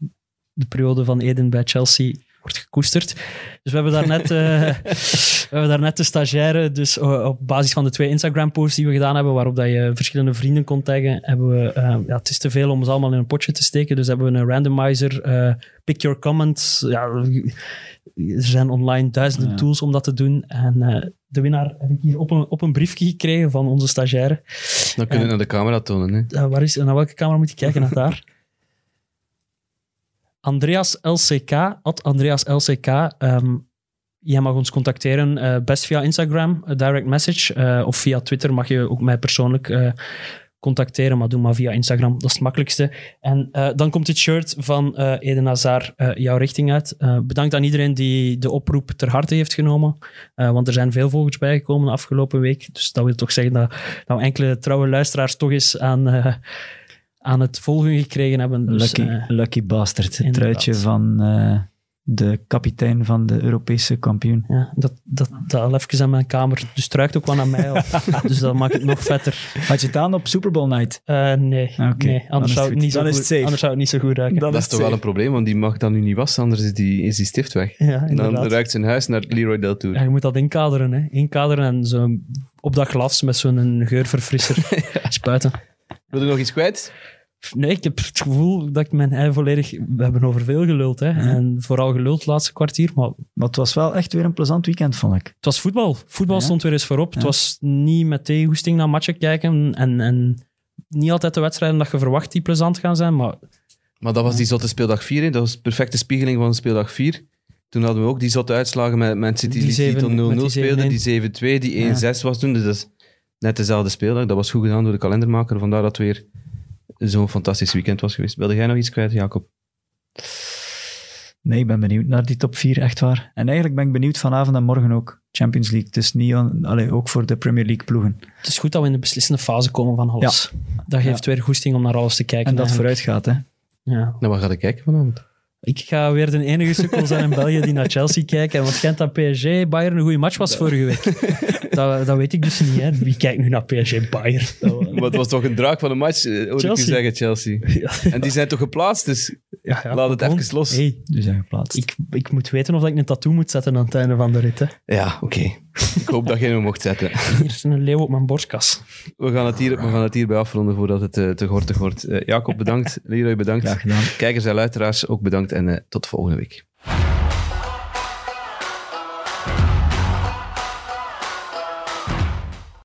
de periode van Eden bij Chelsea wordt gekoesterd. Dus we hebben daar net, uh, we hebben daar net de stagiaire, dus op basis van de twee Instagram-posts die we gedaan hebben, waarop dat je verschillende vrienden kon taggen, hebben we, uh, ja, het is te veel om ons allemaal in een potje te steken, dus hebben we een randomizer, pick your comments. Ja, er zijn online duizenden ja. tools om dat te doen. En de winnaar heb ik hier op een, op een briefje gekregen van onze stagiaire. Dan kunnen we naar de camera tonen. Hè? waar is, naar welke camera moet je kijken? Naar daar. Andreas LCK, at Andreas LCK. Um, jij mag ons contacteren, uh, best via Instagram, direct message. Uh, of via Twitter mag je ook mij persoonlijk contacteren, maar doe maar via Instagram, dat is het makkelijkste. En dan komt het shirt van Eden Hazard jouw richting uit. bedankt aan iedereen die de oproep ter harte heeft genomen, want er zijn veel volgers bijgekomen de afgelopen week. Dus dat wil toch zeggen dat, dat enkele trouwe luisteraars toch eens aan aan het volgen gekregen hebben. Dus, lucky, uh, lucky bastard. Het truitje van uh, de kapitein van de Europese kampioen. Ja, dat, dat, dat al even aan mijn kamer. Dus truikt ook wel naar mij op. dus dat maakt het nog vetter. Had je het aan op Super Bowl night? Uh, nee, okay. nee. Anders, zou het niet zo goed, anders zou het niet zo goed ruiken. dat is toch safe. wel een probleem, want die mag dan nu niet wassen, anders is die, is die stift weg. Ja, dan ruikt zijn huis naar Leroy Del Tour. Ja, je moet dat inkaderen. Hè. Inkaderen en zo op dat glas met zo'n geurverfrisser spuiten. Wil je nog iets kwijt? Nee, ik heb het gevoel dat ik mijn ei volledig... We hebben over veel geluld, hè. En vooral geluld het laatste kwartier, maar... Maar het was wel echt weer een plezant weekend, vond ik. Het was voetbal. Voetbal ja. stond weer eens voorop. Ja. Het was niet met tegengoesting naar matchen kijken en, en niet altijd de wedstrijden dat je verwacht die plezant gaan zijn, maar... Maar dat was die zotte speeldag 4, hè. Dat was een perfecte spiegeling van speeldag 4. Toen hadden we ook die zotte uitslagen met Man City die, die 0-0 speelde, die 7-2, die 1-6 ja. was toen. Dus dat is net dezelfde speeldag. Dat was goed gedaan door de kalendermaker. Vandaar dat weer zo'n fantastisch weekend was geweest. Wilde jij nog iets kwijt, Jacob? Nee, ik ben benieuwd naar die top 4, echt waar. En eigenlijk ben ik benieuwd vanavond en morgen ook. Champions League. Dus niet on, allee, ook voor de Premier League ploegen. Het is goed dat we in de beslissende fase komen van alles. Ja. Dat geeft ja. weer goesting om naar alles te kijken. En dat vooruit gaat, hè. Ja. Nou, wat ga je kijken vanavond? Ik ga weer de enige sukkel zijn in België die naar Chelsea kijken. Want Gent dat PSG Bayern een goede match was vorige week. Dat, dat weet ik dus niet. Hè. Wie kijkt nu naar PSG Bayern? Maar het was toch een draak van een match, hoor ik u zeggen, Chelsea. Ja. En die zijn toch geplaatst, dus ja, ja, laat het even los. Hey, die zijn geplaatst. Ik, ik moet weten of ik een tattoo moet zetten aan het einde van de rit. Hè. Ja, oké. Okay. ik hoop dat je hem mocht zetten. Hier is een leeuw op mijn borstkas. We gaan het, hier, we gaan het hierbij afronden voordat het uh, te gortig wordt. Uh, Jacob, bedankt. Leroy, bedankt. Graag gedaan. Kijkers en luisteraars ook bedankt en uh, tot volgende week.